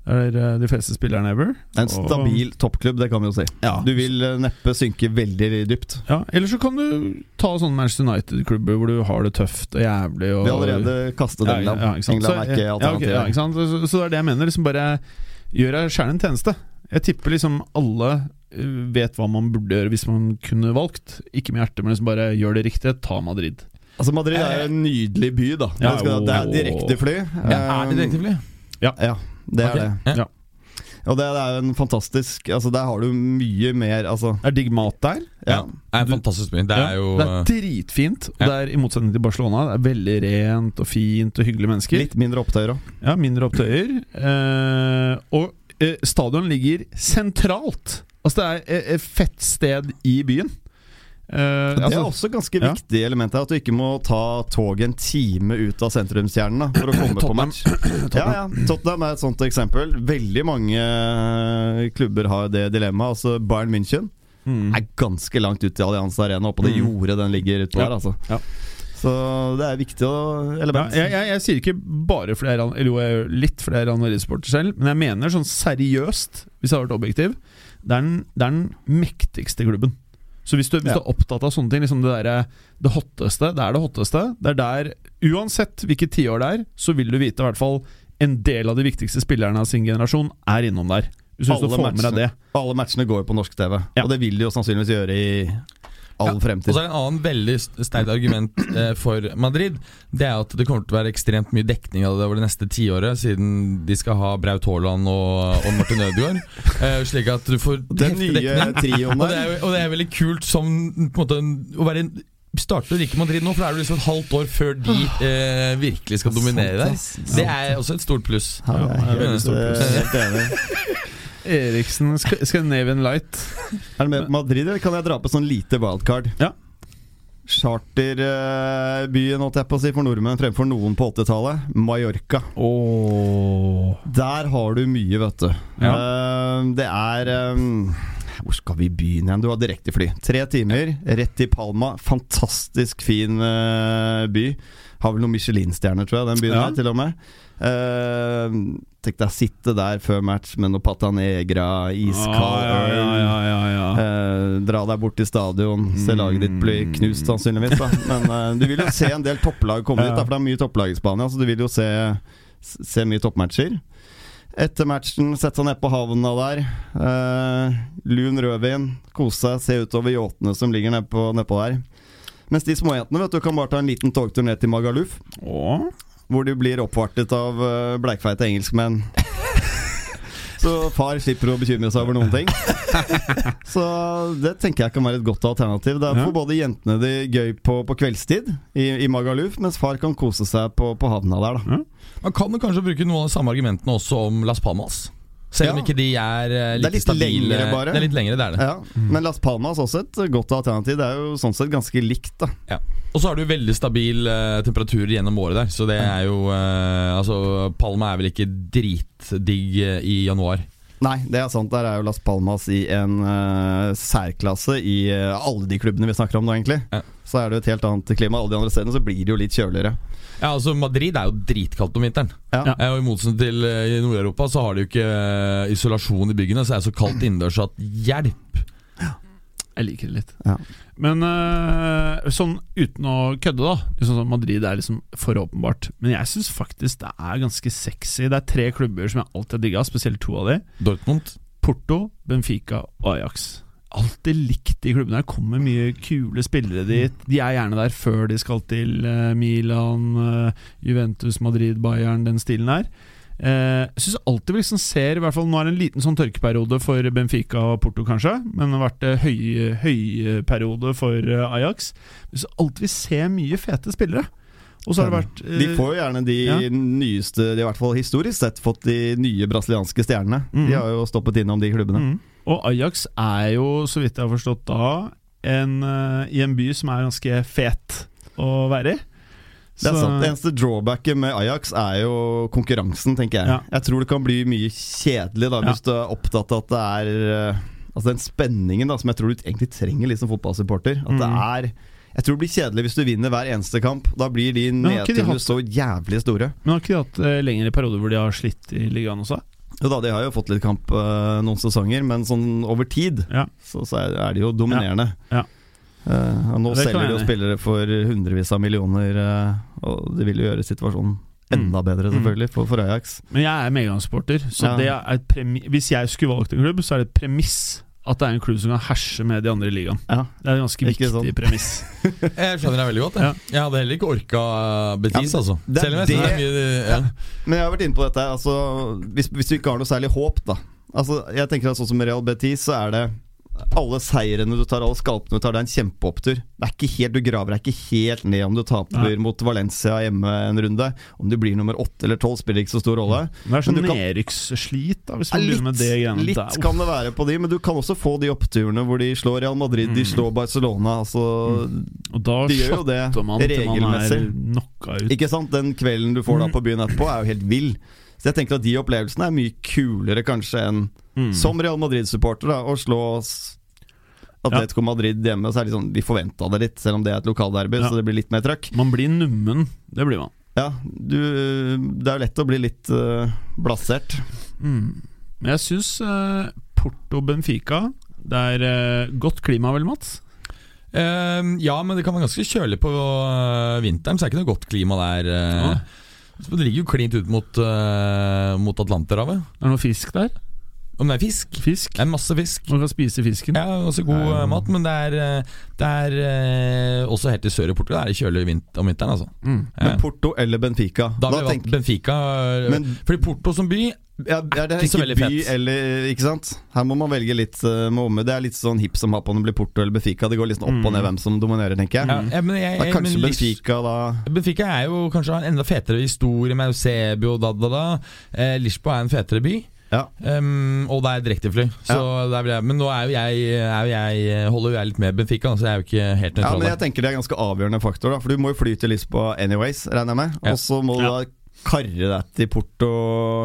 Det er eh, de fleste spillerne ever. En stabil Og- toppklubb, det kan vi jo si. Ja. Du vil øh, neppe synke veldig dypt. Ja, Eller så kan du ta sånne Manchester United-klubber hvor du har det tøft og jævlig. Og Vi har allerede kastet Ja, England. ja, ikke sant? England Så- er ikke ja, alternativet. ja, ikke sant? Så, så det er det jeg mener. Liksom bare Gjør deg sjæl en tjeneste. Jeg tipper liksom alle øh, vet hva man burde gjøre hvis man kunne valgt. Ikke med hjertet, men liksom bare gjør det riktige. Ta Madrid. Altså Madrid er en nydelig by, da. Ja, det, skal, det er direktefly. Ja, er det direktefly? Ja, det er det. Ja. Og det, det er jo en fantastisk Altså Der har du mye mer Altså er digg mat der. ja. Det er en fantastisk by. Det Ja, er jo det er dritfint. Og Ja. det er i motsetning til Barcelona. Det er veldig rent og fint og hyggelige mennesker. Litt mindre opptøyer òg. Ja, mindre opptøyer. Eh, og eh, stadion ligger sentralt. Altså det er eh, et fett sted i byen. Eh, Det er altså, også ganske ja. viktig element her, at du ikke må ta toget en time ut av sentrumskjernen da, for å komme på Tottenham. match. Ja, ja, Tottenham er et sånt eksempel. Veldig mange eh, klubber har det dilemmaet. Altså Bayern München mm. er ganske langt ut i Allianz Arena, oppå det Mm. jordet den ligger utpå Ja. der. Altså. Ja. Så det er viktig å ja, element. jeg, jeg, jeg sier ikke bare fordi jeg er eller jo, jeg gjør litt fordi jeg er Real selv, men jeg mener sånn seriøst, hvis jeg har vært objektiv, det er den, det er den mektigste klubben. Så hvis du, hvis Ja. du er opptatt av sånne ting, liksom det der, Det hotteste, det er det hotteste. Det er der Uansett hvilket tiår det er, så vil du vite i hvert fall en del av de viktigste spillerne av sin generasjon er innom der. Alle matchene. det. Alle matchene går jo på norsk TV, Ja. og det vil de jo sannsynligvis gjøre i all Ja, Og så er det en annen veldig st- sterkt argument eh, for Madrid. Det er at det kommer til å være ekstremt mye dekning av det over det neste tiåret, siden de skal ha Braut Haaland og, og Martin Ødegaard. Eh, slik at du får Den nye trioen Og det, der. er, og det er veldig kult som på en måte å være Starte starter ikke Madrid nå, for da er det liksom et halvt år før de eh, virkelig skal dominere der. Det er også et stort pluss. Ja, det er veldig stort pluss. eh. Eriksen Scandinavian Light. Er du med Madrid, eller kan jeg dra på sånn lite wildcard? Ja. Charterbyen, holdt jeg på å si, for nordmenn fremfor noen på 80-tallet. Mallorca. Oh. Der har du mye, vet du. Eh, det er eh, Hvor skal vi begynne igjen? Du har direktefly. Tre timer, rett til Palma. Fantastisk fin eh, by. Har vel noen Michelin-stjerner, tror jeg, den byen Ja. her, til og med. Tenk deg sitte der før match med noe Pata Negra, iskald Ah, ja, ja, ja, ja. Eh, dra deg bort til stadion, se laget ditt bli knust sannsynligvis. Da. Men eh, du vil jo se en del topplag komme dit, da, for det er mye topplag i Spania. Så du vil jo se, se mye toppmatcher. Etter matchen, sette seg ned på havna der. Eh, lun rødvin, kose seg, se utover yachtene som ligger nedpå ned der. Mens de småjentene vet du, kan bare ta en liten togtur ned til Magaluf, Åh. Hvor de blir oppvartet av uh, bleikfeite engelskmenn. Så far slipper å bekymre seg over noen ting. Så det tenker jeg kan være et godt alternativ. Der Ja. får både jentene det gøy på, på kveldstid i, i Magaluf, mens far kan kose seg på, på havna der, da. Man kan kanskje bruke noen av de samme argumentene også om Las Palmas. Selv om Ja. ikke de er eh, Det er litt stabile. lengre bare. Det er litt lengre, det er det. Ja, Men Las Palmas også et godt alternativ. Det er jo sånn sett ganske likt, da. Ja. Og så har du veldig stabil uh, temperatur gjennom året der, så det er jo uh, Altså, Palma er vel ikke dritdigg eh, i januar. Nei, det er sant. Der er jo Las Palmas i en uh, særklasse i uh, alle de klubbene vi snakker om nå, egentlig. Ja. Så er det jo et helt annet klima. Alle de andre stedene så blir det jo litt kjøligere. Ja, altså Madrid er jo dritkaldt om vinteren. Ja. Eh, Og I motsetning til uh, i Nord-Europa så har de jo ikke isolasjon i byggene, så er det så kaldt innendørs at hjelp! Ja. Jeg liker det litt. Ja. Men øh, sånn uten å kødde, da. Liksom sånn Madrid er liksom for åpenbart. Men jeg syns faktisk det er ganske sexy. Det er tre klubber som jeg alltid har digga, spesielt to av de. Dortmund. Porto, Benfica og Ajax. Alltid likt de klubbene. Det kommer mye kule spillere dit. De er gjerne der før de skal til eh, Milan, eh, Juventus, Madrid, Bayern, den stilen her. Eh, jeg syns alltid vi liksom ser I hvert fall Nå er det en liten sånn tørkeperiode for Benfica og Porto, kanskje. Men det har vært høyperiode høy- periode for eh, Ajax. Jeg syns alltid vi ser mye fete spillere. Og så har det vært uh, De får jo gjerne de ja. nyeste De har i hvert fall historisk sett fått de nye brasilianske stjernene. Mm. De har jo stoppet innom de klubbene. Mm. Og Ajax er jo, så vidt jeg har forstått da, en, uh, i en by som er ganske fet å være i. Det er sant. Det eneste drawbacket med Ajax er jo konkurransen, tenker jeg. Ja. Jeg tror det kan bli mye kjedelig da Ja. hvis du er opptatt av at det er eh, Altså den spenningen da som jeg tror du egentlig trenger litt som fotballsupporter. At det Mm. er Jeg tror det blir kjedelig hvis du vinner hver eneste kamp. Da blir de nedturene så jævlig store. Men har ikke de hatt eh, lengre perioder hvor de har slitt i ligaen også? Jo da, de har jo fått litt kamp eh, noen sesonger, men sånn over tid Ja. så, så er de jo dominerende. Ja. Eh, og nå selger de jo spillere for hundrevis av millioner, uh, og det vil jo gjøre situasjonen enda bedre, Mm. selvfølgelig, for, for Ajax. Men jeg er medgangsporter, så Ja. det er et premi hvis jeg skulle valgt en klubb, så er det et premiss at det er en klubb som kan herse med de andre i ligaen. Ja. Det er et ganske Ikke viktig sånn. premiss. Jeg skjønner deg veldig godt. Jeg, Ja. jeg hadde heller ikke orka Betis, Ja, altså. det Selv om jeg er det- mye ja. Men jeg har vært inne på dette altså, hvis, hvis du ikke har noe særlig håp, da. Altså, jeg tenker at Sånn som Real Betis, så er det alle seirene du tar, alle skalpene du tar, det er en kjempeopptur. Det er ikke helt, Du graver deg ikke helt ned om du taper mot Valencia hjemme en runde. Om du blir nummer åtte eller tolv, spiller ikke så stor rolle. Det er sånn nedrykksslit, da, hvis man begynner med det greiene litt der. kan det være på de, men du kan også få de oppturene hvor de slår Real Madrid, de Mm. slår Barcelona. Altså, Og da de gjør jo det man regelmessig. man er ut. Ikke sant? Den kvelden du får da Mm. på byen etterpå, er jo helt vill. Så jeg tenker at de opplevelsene er mye kulere kanskje enn Mm. som Real Madrid-supporter da å slå Atletico ja. Madrid hjemme. Så er det sånn, Vi forventa det litt, selv om det er et lokalderby, Ja. så det blir litt mer trøkk. Man blir nummen. Det blir man. Ja, du, det er jo lett å bli litt uh, blasert. Mm. Men jeg syns uh, Porto Benfica Det er uh, godt klima, vel, Mats? Uh, ja, men det kan være ganske kjølig på vinteren, så det er ikke noe godt klima der. Ja. Det ligger jo klint ut mot, mot Atlanterhavet. Er det noe fisk der? Om det er fisk? Fisk? Det er masse fisk. Man kan spise fisken. Ja, også god Ja. øh, mat, men det er, øh, det er øh, også helt i sør i Portugal. Det er kjølig vint om vinteren, altså. Mm. Ja. Men Porto eller Benfica? Da Da har vi valgt tenk- Benfica. Men- fordi Porto som by ja, er det ikke så ikke by eller Ikke sant? Her må man velge litt uh, med omme. Det er litt sånn hipp som happ om det blir Porto eller Benfica. Det går litt sånn opp og ned Mm. hvem som dominerer, tenker jeg. ja, ja, men jeg, Da kanskje men Benfica, da Benfica er jo kanskje en enda fetere historie med Eusebio og da, da, da. Eh, Lisboa er en fetere by. Ja. Um, og det er direktefly. Jeg, men nå er jo jeg, er jo jeg holder jo jeg litt med Benfica, så jeg er jo ikke helt Ja, men jeg tenker det er en ganske avgjørende faktor, da. For du må jo fly til Lisboa anyways, regner jeg med. Ja. Og så må du Ja. da karre deg til Porto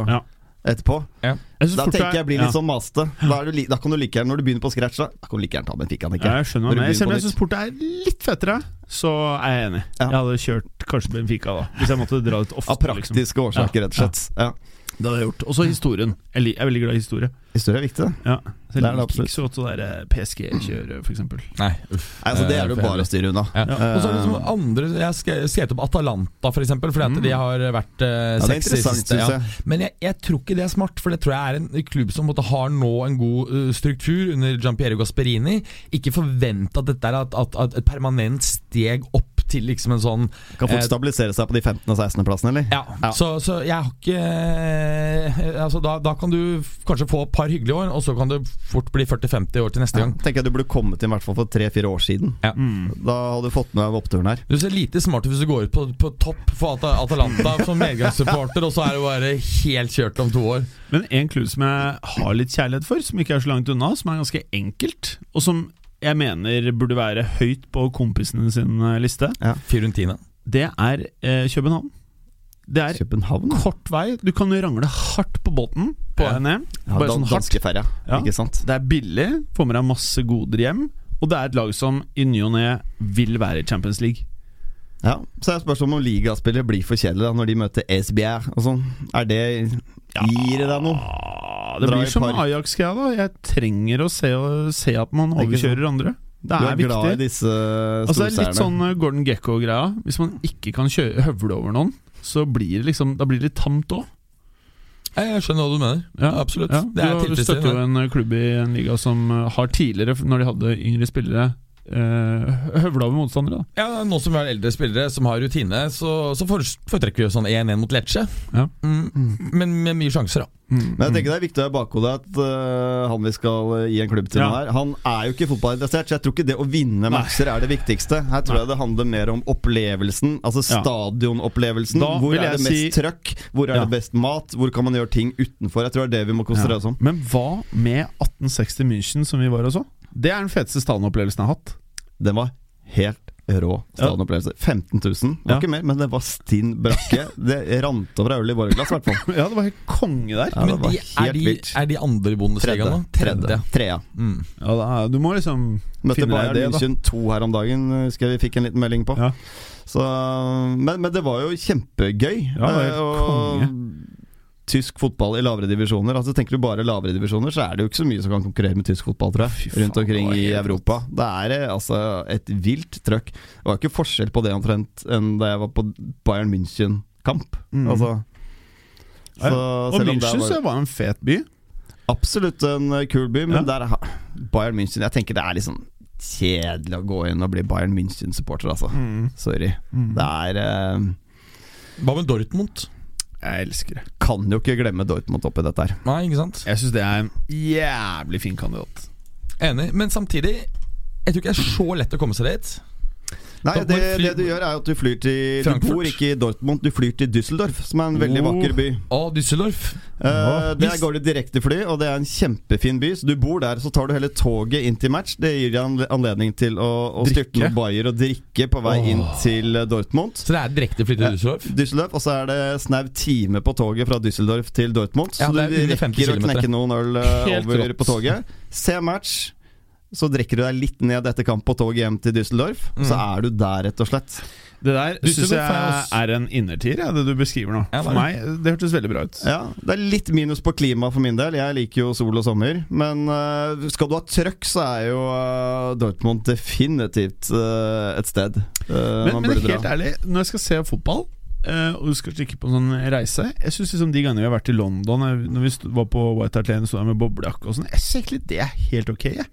Ja. etterpå. Ja. Da tenker jeg blir ja. litt sånn maste. Da, er du da kan du like gjerne, når du begynner på scratch, da, da kan du like gjerne ta Benfica. Ikke? Ja, jeg skjønner Selv om på jeg syns Porto er litt fetere, så er jeg enig. Ja. Jeg hadde kjørt kanskje Benfica da, hvis jeg måtte dra ut ofte. Av praktiske årsaker, rett og slett. Ja. Det hadde jeg gjort. Og så historien. Jeg er veldig glad i historie. Historie er viktig, da. Ja. Så Det er det liker absolutt. ikke så godt det der PSG-kjøret, for eksempel. Nei, uff. Nei, altså, det Eh, er det jo bare å styre unna. Ja. Ja. Og så er det liksom andre Jeg har skrevet opp Atalanta, for eksempel, fordi at Mm. de har vært uh, Ja, det er sexy interessant, siste. jeg. Men jeg, jeg tror ikke det er smart, for det tror jeg er en klubb som måtte har nå en god uh, struktur under Giampiero Gasperini. Ikke forvent at dette er at, at, at et permanent steg opp til liksom en sånn Kan fort Eh, stabilisere seg på de 15. og 16. plassene, eller? Ja, Ja. Så, så jeg har ikke eh, Altså da, da kan du kanskje få et par hyggelige år, og så kan det fort bli 40-50 år til neste Ja, gang. tenker jeg du burde kommet inn i hvert fall for tre-fire år siden. Ja. Da hadde du fått med deg oppturen her. Du ser lite smart ut hvis du går ut på, på topp for At- Atalanta som medgangssupporter, og så er det bare helt kjørt om to år. Men en klubb som jeg har litt kjærlighet for, som ikke er så langt unna, som er ganske enkelt, og som jeg mener burde være høyt på kompisene sin liste. liste, Fiorentina. det er eh, København. Det er København? kort vei. Du kan rangle hardt på båten på Ja. vei ned. Ja, sånn. Danskeferja, Ja. ikke sant? Det er billig, får med deg masse goder hjem. Og det er et lag som i ny og ne vil være i Champions League. Ja, Så er spørsmålet om ligaspillere blir for kjedelige da, når de møter SBR og sånn. Er det Gir det deg noe? Det Dra blir som. Ajax-greia, da. Jeg trenger å se, se at man overkjører andre. Det Du er, viktig glad i viktig. disse Altså, det er litt sånn uh, Gordon Gekko-greia. Hvis man ikke kan kjøre, høvle over noen, så blir det liksom Da blir det litt tamt òg. Jeg skjønner hva du mener. Ja, absolutt. Ja, er du støtter jo en uh, klubb i en liga som uh, har tidligere, når de hadde yngre spillere, høvla over motstandere. Da. Ja, Nå som vi har eldre spillere som har rutine, så, så foretrekker vi jo sånn 1-1 mot Lecce. Ja. Mm, men med mye sjanser, da. Men jeg tenker det er viktig å ha i bakhodet at uh, han vi skal gi en klubb til Ja. her, han er jo ikke fotballinteressert, så jeg tror ikke det å vinne matcher er det viktigste. Her tror jeg det handler mer om opplevelsen, altså Ja. stadionopplevelsen. Da Hvor er det mest si- trøkk? Hvor er Ja. det best mat? Hvor kan man gjøre ting utenfor? Jeg tror det er det vi må konsentrere oss om. Men hva med 1860 München, som vi var og så? Det er den feteste stadionopplevelsen jeg har hatt. Den var helt rå stadionopplevelse. 15 000. Det var Ja. ikke mer, men det var stinn brakke. Det rant over av øl i våre glass, i hvert fall. Ja, det var helt konge der. Ja, men de, er, de, er de andre i Bundesligaen nå? Tredje. Tredje. Mm. Ja, da, du må liksom Møtte finne deg Bayern det, da. München 2 her om dagen, husker jeg vi fikk en liten melding på. Ja. Så, men, men det var jo kjempegøy. Ja, det var helt Eh, konge. Tysk fotball i lavere divisjoner. Altså Tenker du bare lavere divisjoner, så er det jo ikke så mye som kan konkurrere med tysk fotball, tror Fy jeg. faen, Rundt omkring i Europa. Det er eh, altså et vilt trøkk. Det var ikke forskjell på det omtrent enn da jeg var på Bayern München-kamp. Mm. Altså så Og München var så var en fet by. absolutt en eh, kul by, men Ja. der er Bayern München Jeg tenker det er liksom kjedelig å gå inn og bli Bayern München-supporter, altså. Sorry. Mm. Det er eh, Hva med Dortmund? Jeg elsker det. Kan jo ikke glemme Dortmund oppi dette her. Nei, ikke sant? Jeg syns det er en jævlig fin kandidat. Enig. Men samtidig, jeg tror ikke det er så lett å komme seg dit. Nei, det, det du gjør, er at du flyr til Frankfurt. Du bor ikke i Dortmund, du flyr til Düsseldorf, som er en veldig Oh. vakker by. Å, Düsseldorf. uh, Ja, der går det direktefly, og det er en kjempefin by. Så du bor der, så tar du hele toget inn til match. Det gir deg anledning til å, å styrte noen bayer og drikke på vei inn til eh, Dortmund. Så det er direkte fly til Ja. Düsseldorf? Düsseldorf, og så er det snau time på toget fra Düsseldorf til Dortmund. Ja, Så du under 50 rekker å knekke noen øl eh, Helt over rått. på toget. Se match. Så drikker du deg litt ned etter kamp på toget hjem til Düsseldorf. Så Mm. er du der, rett og slett. Det der syns jeg er en innertier, ja, det du beskriver nå. Ja, For meg, det hørtes veldig bra ut. Ja, Det er litt minus på klima for min del. Jeg liker jo sol og sommer. Men uh, skal du ha trøkk, så er jo uh, Dortmund definitivt uh, et sted Men, man men helt dra. ærlig, når jeg skal se fotball Uh, og du skal stikke på en sånn reise Jeg synes liksom De gangene vi har vært i London, når vi var på White Hart Lane, stod der med boblejakke og sånn Jeg synes egentlig det er helt ok. Jeg.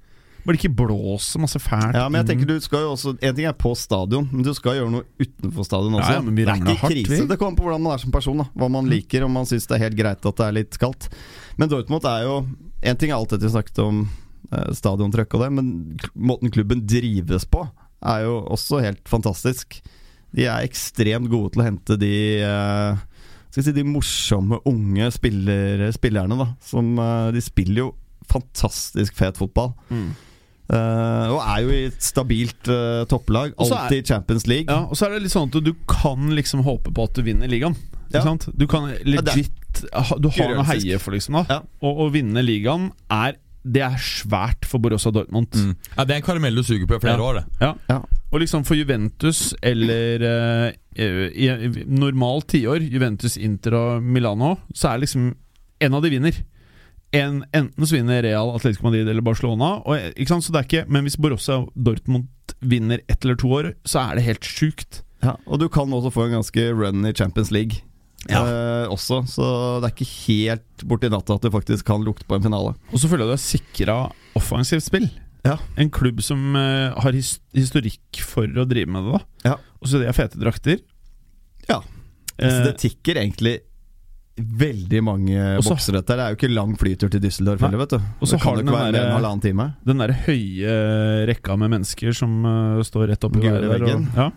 Bare det ikke blåser masse fælt. Ja, men jeg tenker du skal jo også En ting er på stadion, men du skal gjøre noe utenfor stadion også. Ja, men vi det er ikke hardt, krise. vi. Det kommer på hvordan man er som person. da Hva man liker, om man syns det er helt greit at det er litt kaldt. Men Dortmund er jo En ting er alt dette vi snakket om eh, stadiontrøkk og det, men måten klubben drives på, er jo også helt fantastisk. De er ekstremt gode til å hente de eh, skal si, de morsomme unge spiller, spillerne, da. Som eh, De spiller jo fantastisk fet fotball. Mm. Eh, og er jo i et stabilt uh, topplag. Alltid i Champions League. Ja, og så er det litt sånn at du kan liksom håpe på at du vinner ligaen. Ikke Ja. sant? Du kan legit Du har noe å heie for, liksom. da Ja. Og å vinne ligaen er Det er svært for Borussia Dortmund. Mm. Ja, Det er en karamell du suger på i flere Ja. år, det. Ja. Ja. Og liksom for Juventus eller eh, i, i normalt tiår, Juventus, Inter og Milano, så er liksom en av de vinner. En, enten så vinner Real, Atletico Madrid eller Barcelona. Og? Så det er ikke, men hvis Borussia Dortmund vinner ett eller to år, så er det helt sjukt. Ja, og du kan også få en ganske run i Champions League. Ja. Eh, også, så det er ikke helt borti natta at du faktisk kan lukte på en finale. Og så føler jeg du er sikra offensivt spill. Ja. En klubb som eh, har his historikk for å drive med det. da Ja. Og så de har fete drakter. Ja. Eh, Så det tikker egentlig veldig mange Også, bokser, dette. Det er jo ikke lang flytur til Düsseldorf heller, vet du. Og så har den ikke være den der- halvannen time. Den der høye rekka med mennesker som uh, står rett oppi der. Og, ja.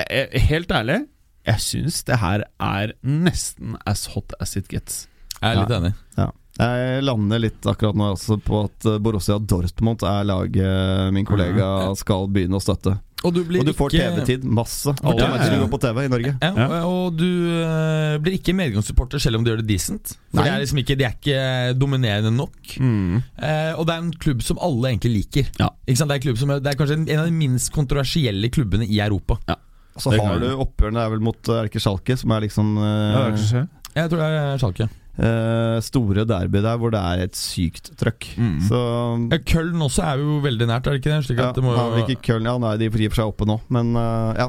jeg, jeg, helt ærlig, jeg syns det her er nesten as hot as it gets. Jeg er litt Ja. enig. Ja. Jeg lander litt akkurat nå også på at eh, Borussia Dortmund er laget min kollega skal begynne å støtte. Og du blir Og du får ikke TV-tid. Masse. Alle Ja, matcher går på TV i Norge. Ja, Ja. Og du eh, blir ikke medgangssupporter selv om du gjør det decent. For det er liksom ikke, De er ikke dominerende nok. Eh, og det er en klubb som alle egentlig liker. Ja. Ikke sant? Det, er klubb som, er- det er kanskje en, av de minst kontroversielle klubbene i Europa. Så har du oppgjørene er vel mot Erke Schalke, som er liksom eh. Jeg tror det er Schalke. Eh, store derby der hvor det er et sykt trøkk. Mm. Så Ja, Køln også er jo veldig nært, er det ikke det? Slik ja, det må, ikke Köln Ja, nei, de gir for seg oppe nå, men uh, ja.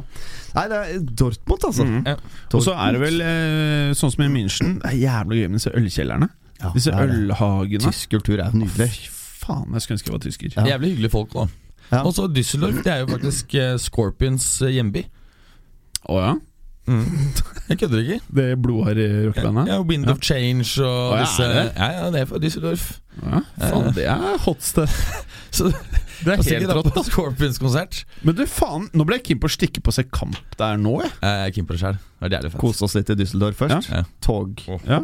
Nei, det er Dortmund, altså. Mm. Ja. Og så er det vel uh, sånn som i München. Det er jævla gøy med disse ølkjellerne. Ja, Disse er ølhagene. Tysk kultur er nydelig. Fy faen, jeg skulle ønske jeg var tysker. Ja. Jævlig hyggelige folk, da. Ja. Og så Düsseldorf, det er jo faktisk Scorpions hjemby. Å ja? Jeg kødder ikke. Det blodharde rockebandet? Ja, Wind of Change og Å, ja, disse er det? Ja, ja, det er fra Düsseldorf. Ja, faen, det er hot stuff. Så Det er helt rått. på Scorpions-konsert. Men du, faen, nå ble jeg keen på å stikke på seg kamp der nå, jeg. Jeg er keen på det sjøl. Det er jævlig fett. Kose oss litt i Düsseldorf først. Ja. Tog. Ja.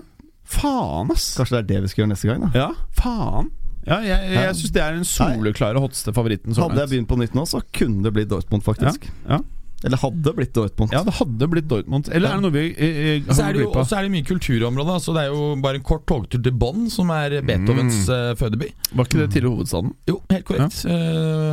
Faen, ass. Kanskje det er det vi skal gjøre neste gang, da. Ja, faen. Ja, jeg, jeg, jeg syns det er den soleklare hotste favoritten. så Hadde jeg langt. begynt på nytt nå, så kunne det blitt Dortmund, faktisk. Ja. Eller hadde blitt Dortmund. Ja, det hadde blitt Dortmund. Eller er det noe vi eh, eh, Så har er det jo, glipp av? også er det mye kulturområde. Så det er jo bare en kort togtur til Bonn, som er Beethovens Mm. eh, fødeby. Var ikke det tidligere hovedstaden? Jo, helt korrekt. Ja.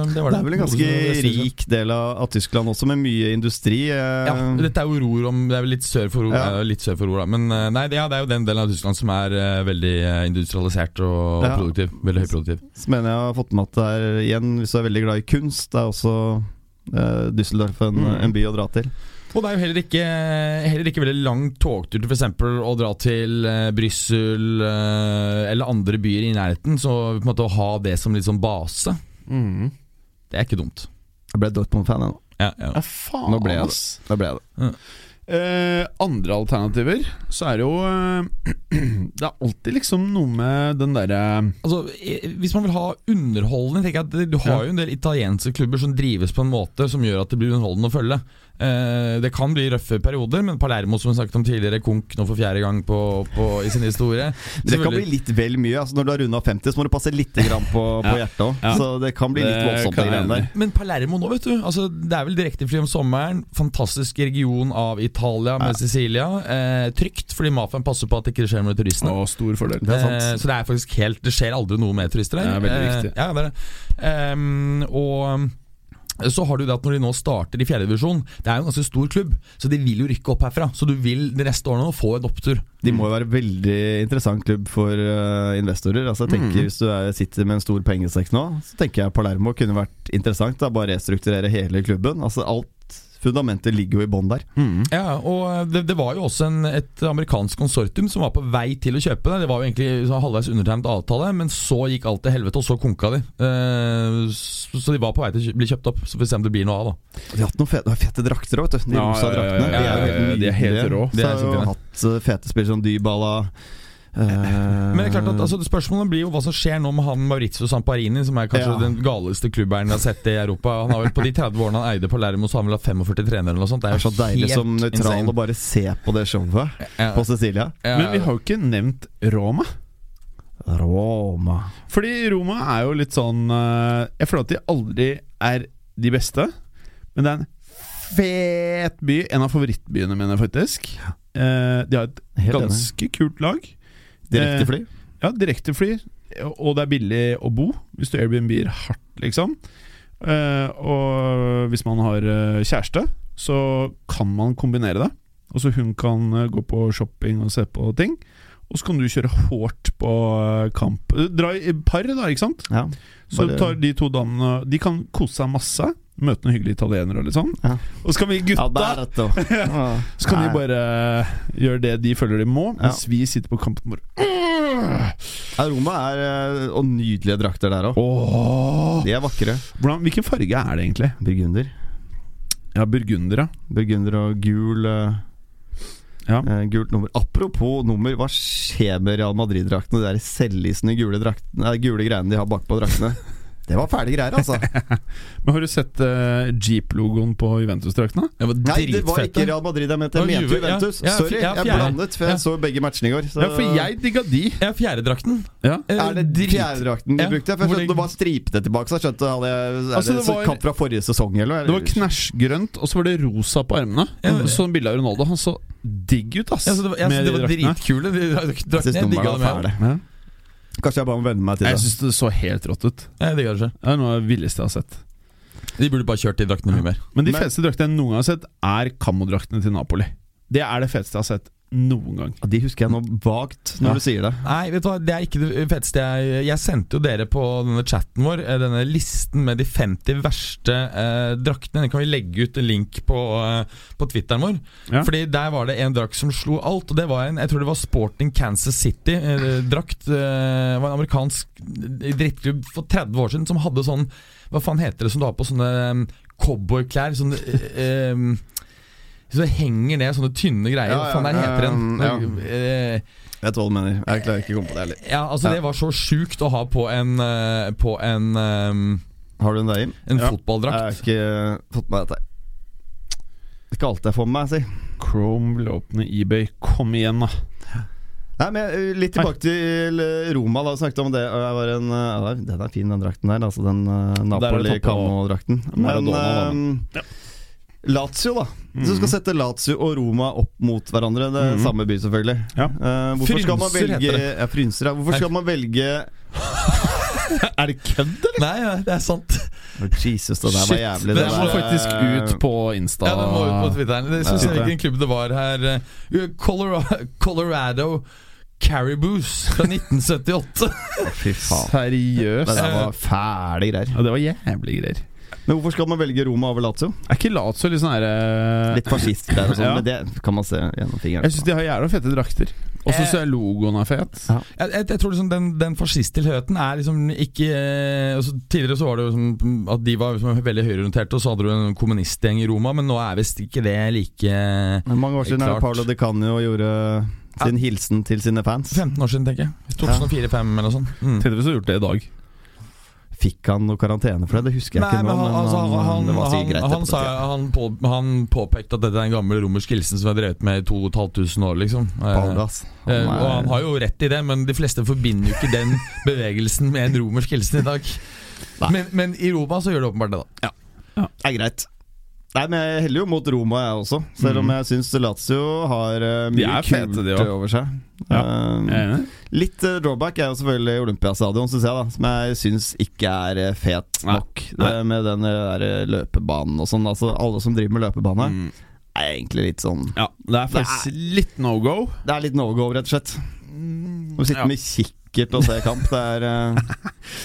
det var Det det. er vel en ganske rik del av, av Tyskland også, med mye industri. eh, Ja, dette er jo Ror om Det er vel litt sør for Ror, Ja. litt sør for Ror da. Men eh, nei, det, ja, det er jo den delen av Tyskland som er eh, veldig eh, industrialisert og Ja. produktiv. Veldig høyproduktiv. Så mener jeg har fått med at det er igjen, hvis du er veldig glad i kunst, det er også eh, Düsseldorf en, Mm. en by å dra til. Og det er jo heller ikke, heller ikke veldig lang togtur til f.eks. å dra til uh, Brussel eh, eller andre byer i nærheten. Så på en måte å ha det som litt sånn base, det er ikke dumt. Jeg ble Dortmund-fan jeg nå. Ja, ja. Ja, faen, Nå ble jeg det. Nå ble jeg det. Eh, andre alternativer, så er det jo eh, Det er alltid liksom noe med den derre Altså, eh, Hvis man vil ha underholdning tenker jeg at Du har jo en del italienske klubber som drives på en måte som gjør at det blir underholdende å følge. Eh, det kan bli røffe perioder, men Palermo, som vi snakket om tidligere, konk nå for fjerde gang på, på, i sin historie. Det kan bli litt vel mye. Altså Når du har runda 50, så må du passe litt grann på, på Ja. hjertet òg. Ja. Så det kan bli litt voldsomt, der. Men Palermo nå, vet du. Altså, det er vel direktefly om sommeren. Fantastisk region av Italia med Sicilia. Eh, trygt, fordi mafiaen passer på at det ikke skjer noe med turistene. Å, stor fordel. Det er sant. Eh, så det er faktisk helt Det skjer aldri noe med turister der. Det er veldig Eh, ja, det er det. Ehm, og så har du det at når de nå starter i fjerdedivisjon Det er jo en ganske stor klubb, så de vil jo rykke opp herfra. Så du vil de neste årene få en opptur. De må jo være veldig interessant klubb for uh, investorer. Altså jeg tenker mm. Hvis du er, sitter med en stor pengesekk nå, så tenker jeg Palermo kunne vært interessant. Da Bare restrukturere hele klubben. Altså Alt fundamentet ligger jo i bånn der. Mm. Ja, og det, det var jo også en, et amerikansk konsortium som var på vei til å kjøpe det. Det var jo egentlig sånn halvveis undertegnet avtale, men så gikk alt til helvete, og så konka de. Eh, så så de var på vei til å bli kjøpt opp. Så får vi se om det blir noe av, da. De har hatt noen fete, fete drakter òg, vet du. De Ja, rosa ja, ja, draktene. ja, De er ja, helt ja, de er helt rå. De er Så så har jo hatt eh, fete spill som Dybala. Eh, Men det er klart at altså, Spørsmålet blir jo hva som skjer nå med han Maurizio Samparini, som er kanskje Ja. den galeste klubbeieren jeg har sett i Europa. Han har vel På de 30 årene han eide Palermo, så har han vel hatt 45 trenere eller noe sånt. Det er så deilig som nøytral insane. å bare se på det showet Ja, på Cecilia. ja, Men vi har jo ikke nevnt Roma. Roma. Fordi Roma er jo litt sånn eh, Jeg føler at de aldri er de beste, men det er en fet by. En av favorittbyene mine, faktisk. Eh, de har et ganske kult lag. Direkte fly. Ja, direktefly, og det er billig å bo hvis du Airbnb-er hardt, liksom. Eh, og hvis man har eh, kjæreste, så kan man kombinere det. Altså Hun kan eh, gå på shopping og se på ting, og så kan du kjøre hårdt på eh, kamp. Dra i par, da, ikke sant? Ja. Så tar de to damene De kan kose seg masse. Møte noen hyggelige italienere og litt sånn. Ja. Og så kan vi gutta. Ja. Så kan Nei. vi bare gjøre det de føler de må, mens Ja. vi sitter på kampen vår. Ja, Roma er eh, Og nydelige drakter der òg. Åh. De er vakre. Hvordan, hvilken farge er det egentlig? Burgunder. Ja, burgunder, ja. Burgunder og gul eh, Ja. Uh, Gult nummer. Apropos nummer, hva skjer med Real Madrid-draktene? De der selvlysende gule, draktene, gule greiene de har bakpå draktene. Det var fæle greier, altså. Men har du sett uh, Jeep-logoen på Juventus-draktene? Det var Nei, det var ikke Real Madrid jeg mente. Jeg mente Juve. Juventus. Ja, Sorry, ja, jeg blandet, for jeg Ja. så begge matchene i går. Så Ja, for jeg digga de. Ja, fjerdedrakten. Ja. Eh, Er det fjerdedrakten de Ja, brukte? For jeg skjønte det- var stripete tilbake. Så jeg skjønte hadde jeg, Er Altså, det, det var- kamp fra forrige sesong, eller? Det var knæsjgrønt, og så var det rosa på armene. Ja. Sånn bilde av Ronaldo. Han så digg ut, ass. Ja, så det var, jeg, med de draktene. det var dritkule. De draktene. Jeg digga dem, jeg. Kanskje jeg bare må venne meg til det. Jeg syns det så helt rått ut. Jeg digga det selv. Det er noe av det villeste jeg har sett. De burde bare kjørt de draktene mye mer. Men de Men- feteste draktene jeg noen gang har sett, er kammodraktene til Napoli. Det er det feteste jeg har sett noen gang. De husker jeg nå vagt når Ja. du sier det. Nei, vet du hva, det er ikke det feteste jeg Jeg sendte jo dere på denne chatten vår eh, denne listen med de 50 verste eh, draktene. Den kan vi legge ut en link på, eh, på Twitteren vår. Ja. Fordi der var det en drakt som slo alt, og det var en Jeg tror det var Sporting Kansas City-drakt. Eh, var en amerikansk drittklubb for 30 år siden som hadde sånn Hva faen heter det som du har på sånne eh, cowboyklær? Eh, eh, så det henger ned sånne tynne greier. Ja, Hva ja, faen der heter den? um, ja. Jeg Vet hva du mener. Jeg klarer ikke å komme på det heller. ja, altså Ja. Det var så sjukt å ha på en eh, På en, um, Har du en der, Jim? en Ja. Jeg har ikke fått med dette. Ikke alt jeg får med meg, si. Chrome vil åpne eBay. Kom igjen, da. Nei, men eh, Litt tilbake til eh, Roma. da Snakket om det. og Jeg var en, eh, ja, Den er fin, den drakten der. Altså Den uh, er det Napoli-Camo-drakten. Men Maradona, da. eh, Lazio, da. Hvis du skal sette Lazio og Roma opp mot hverandre, det er Mhm. samme by, selvfølgelig. Ja. Uh, hvorfor skal man Frynser velge heter det. Ja, Frynser, ja. Hvorfor skal man velge Er det kødd, eller? Nei, ja, det er sant. Oh, Jesus, det der var jævlig. Det det må der, faktisk eh, ut på Insta. Ja, det må ut på Twitteren. Det syns jeg hvilken klubb det var her. eh, Colorado, Colorado Caribous fra 1978. Fy faen. Seriøst. Det der var fæle greier. Ja, det var jævlig greier. Men hvorfor skal man velge Roma over Lazio? Er ikke Lazio litt sånn herre Litt fascistgreier og sånn, Ja. men det kan man se gjennom fingeren. Jeg syns de har jævla fete drakter. Og så ser syns jeg logoen er fet. Ja. Jeg, jeg, jeg tror liksom den, den fascisttilhøten er liksom ikke eh, altså Tidligere så var det jo liksom at de var liksom veldig høyreorienterte, og så hadde du en kommunistgjeng i Roma, men nå er visst ikke det like Men mange år siden er Klart. det Paolo Di Canio gjorde sin hilsen til sine fans. 15 år siden, tenker jeg. 2004-2005 eller noe sånt. Mm. Tidligere så gjort det i dag. Fikk han noe karantene for det? Det husker jeg Nei, ikke nå. men han, altså, han, han, det var han, sikkert greit. han, på sa, han, på, han påpekte at dette er en gammel romersk hilsen som er har drevet med i 2500 år, liksom. Eh, Paolo, ass. eh, Han og han er- har jo rett i det, men de fleste forbinder jo ikke den bevegelsen med en romersk hilsen i dag. Men, men i Roma så gjør det åpenbart det, da. Ja, Det er greit. Nei, men Jeg heller jo mot Roma, jeg også. Selv om Mm. jeg syns Lazio har uh, mye er kult over seg. Ja, er enig. litt uh, drawback er jo selvfølgelig Olympiastadion, syns jeg, da som jeg syns ikke er eh, fet Nei. nok. Det med den der løpebanen og sånn. Altså Alle som driver med løpebane, Mm. er egentlig litt sånn Ja, det er faktisk litt no go. Det er litt no go, rett og slett. Å sitte Ja. med kikkert og se kamp, det er eh,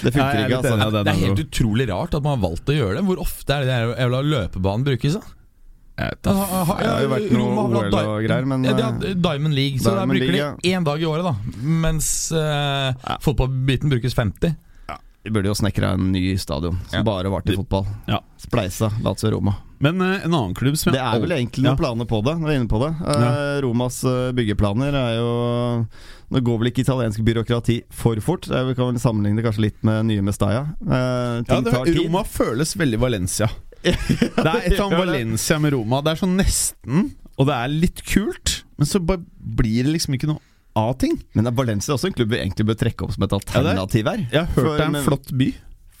Det funker Ja, ikke, altså. Ja, det. Det er helt utrolig rart at man har valgt å gjøre det. Hvor ofte er det der jævla løpebanen brukes? da? Det har jo vært noe OL og greier, men, ja, de eh, Diamond League, så der bruker League, de én dag i året, da. Mens uh, Ja. fotballbiten brukes 50. Vi burde jo snekra en ny stadion som Ja. bare var til fotball. Ja. Spleisa Lazio Roma. Men uh, en annen klubb som Det er vel egentlig Ja. noen planer på det. Når er inne på det Eh, Romas uh, byggeplaner er jo Nå går vel ikke italiensk byråkrati for fort. Vi kan vel sammenligne det kanskje litt med nye Mestalla. Ja, det. Roma føles veldig Valencia. Det er et eller annet Valencia med Roma. Det er sånn nesten, og det er litt kult, men så bare blir det liksom ikke noe av ting. Men er Valencia også en klubb vi egentlig bør trekke opp som et alternativ her? Jeg har hørt For- det er en flott by.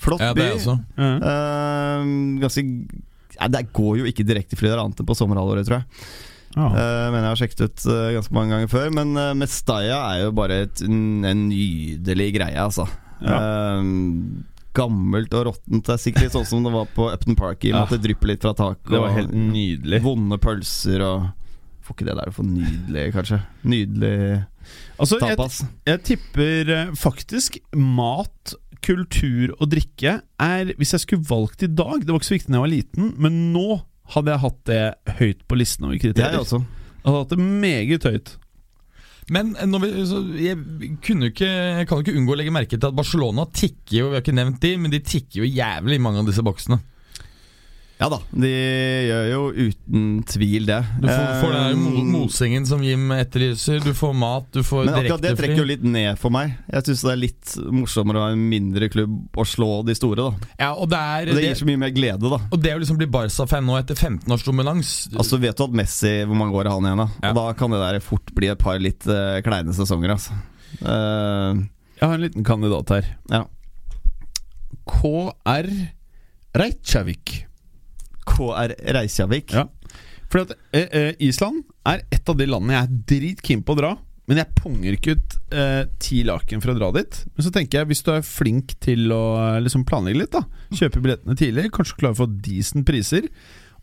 Flott Ja, by. det også. Ja. Eh, ganske ja, Det går jo ikke direktefly der annet enn på sommerhalvåret, tror jeg. Ja. Uh, men jeg har sjekket ut uh, ganske mange ganger før. Men uh, Mestalla er jo bare et, en, nydelig greie, altså. Eh, gammelt og råttent. Det er sikkert litt sånn som det var på Upton Park, i og med Ja. at det drypper litt fra taket. Det var helt nydelig. Vonde pølser og Får ikke det der for nydelig, kanskje. Nydelig Altså, jeg, tapas. jeg tipper eh, faktisk mat, kultur og drikke er Hvis jeg skulle valgt i dag Det var ikke så viktig da jeg var liten, men nå hadde jeg hatt det høyt på listen over er kriterier. jeg også. Jeg hadde hatt det meget høyt. Men eh, når vi, så jeg, kunne ikke, jeg kan jo ikke unngå å legge merke til at Barcelona tikker jo Vi har ikke nevnt de, men de tikker jo jævlig i mange av disse boksene. Ja da, de gjør jo uten tvil det. Du får, får den der Eh, mosingen som Jim etterlyser, du får mat, du får Men akkurat det trekker jo litt ned for meg. Jeg syns det er litt morsommere å ha en mindre klubb og slå de store. da Ja, og det er Og Det det, gir så mye mer glede, da. og det å liksom bli Barca-fan nå etter 15 års dominans Altså Vet du at Messi Hvor mange år er han igjen, da? Ja. Og Da kan det der fort bli et par litt uh, kleine sesonger, altså. Uh, Jeg har en liten kandidat her. ja. KR Reykjavik. KR Reisjavik. Ja. Fordi at eh, eh, Island er et av de landene jeg er dritkeen på å dra. Men jeg punger ikke ut eh, ti laken for å dra dit. Men så tenker jeg, hvis du er flink til å eh, liksom planlegge litt, da kjøpe billettene tidlig, kanskje klare å få decent priser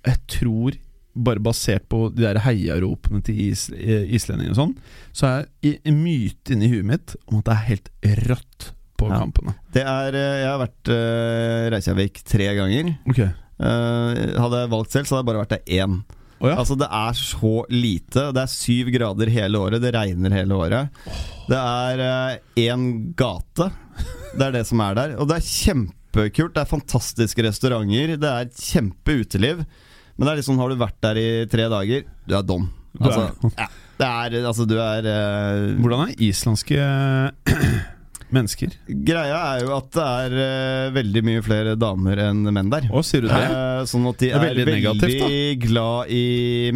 jeg tror, bare basert på de der heiaropene til is, eh, islendinger og sånn, så er en myte inni huet mitt om at det er helt rått på Ja. kampene. Det er eh, Jeg har vært uh, Reykjavik tre ganger. Ok Eh, hadde jeg valgt selv, så hadde jeg bare vært der én. Oh, ja. Altså Det er så lite. Det er syv grader hele året. Det regner hele året. Det er én gate. Det er det som er der. Og det er kjempekult. Det er fantastiske restauranter. Det er kjempeuteliv. Men det er liksom har du vært der i tre dager, du er dom. Altså, ja, det er Altså, du er uh... Hvordan er islandske mennesker? Greia er jo at det er uh, veldig mye flere damer enn menn der. Å, sier du det? Uh, sånn at de Det er er, veldig veldig, negativt, glad i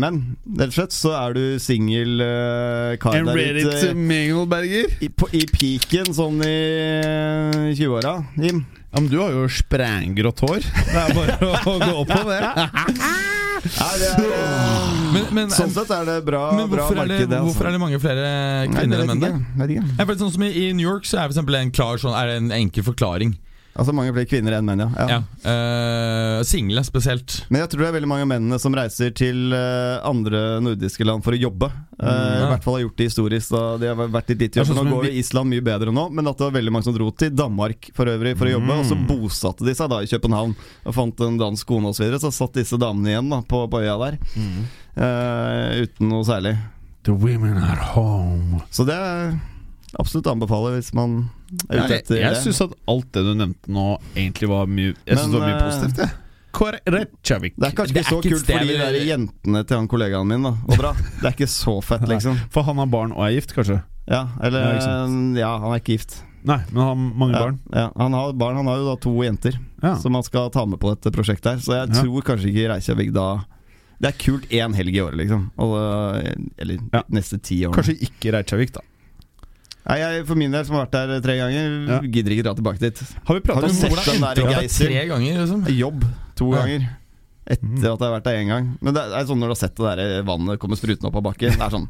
menn. Rett og slett så er du singel uh, kar And der ready ute to mingle, Berger? i, på, i piken sånn i eh, 20-åra, Jim. Ja, men du har jo sprenggrått hår. Det er bare å gå på det. Men, men, sånn sett er det bra, men bra hvorfor, er det, marked, det. altså. hvorfor er det mange flere kvinner enn menn der? sånn som i, I New York så er det en klar sånn Er det en enkel forklaring. Altså mange flere kvinner enn menn, ja. ja. Ja. Uh, single spesielt. Men jeg tror det er veldig mange av mennene som reiser til uh, andre nordiske land for å jobbe. Uh, I ja. hvert fall har gjort det historisk. Da de har vært litt ditt jobb. sånn Nå går vi- Island mye bedre nå, men at det var veldig mange som dro til Danmark for øvrig for å jobbe. Og så Mm. bosatte de seg da i København og fant en dansk kone osv. Så, videre, så satt disse damene igjen da på, på øya der. eh, uten noe særlig. The women are home. Så det er absolutt anbefaler hvis man er ute etter etter jeg det. syns at alt det du nevnte nå, egentlig var mye Jeg synes Men, det var mye eh, positivt. jeg. Reykjavik. Det er kanskje ikke er så kult for de der jentene til han kollegaen min da, Og bra. Det er ikke så fett, liksom. For han har barn og er gift, kanskje? Ja, eller Ja. Ja, han er ikke gift. Nei, men han har mange Ja, barn. ja, han har barn, han har jo da to jenter Ja. som han skal ta med på dette prosjektet her. Så jeg Ja. tror kanskje ikke Reykjavik da Det er kult én helg i året, liksom. Og, øh, eller Ja. neste ti år. Kanskje ikke Reykjavik, da. Nei, jeg, for min del, som har vært der tre ganger, Ja. gidder ikke dra tilbake dit. Har vi prata om hvordan den der Geysir? tre ganger, liksom. Jobb to Ja. ganger. Etter Mm. at jeg har vært der én gang. Men det er sånn når du har sett det der vannet komme sprutende opp av bakken. Det er sånn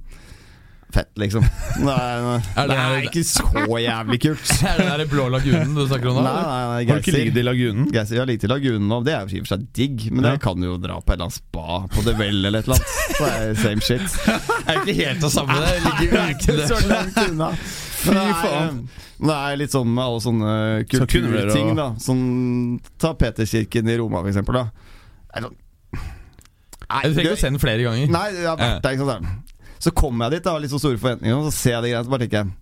fett, liksom. Det er, Er det det- er ikke så jævlig kult. Er det der blå lagunen du snakker om nå? Nei, nei, nei, Har du ikke ligget i lagunen? Geiser, jeg har ligget i lagunen nå, det er i og for seg digg, men Ja. jeg kan jo dra på et eller annet spa på The Well eller et eller annet. Så det er same shit. Jeg er ikke helt det samme. Det ligger ikke så langt unna. Fy det er, faen. det er litt sånn med alle sånne kulturting, da. Som Ta Peterskirken i Roma, for eksempel. Da. Det er sånn Nei, Du trenger ikke å se den flere ganger. Nei, har vært der, ikke sant. Så kommer jeg dit, da har litt så store forventninger, og så ser jeg de greiene, så bare tenker jeg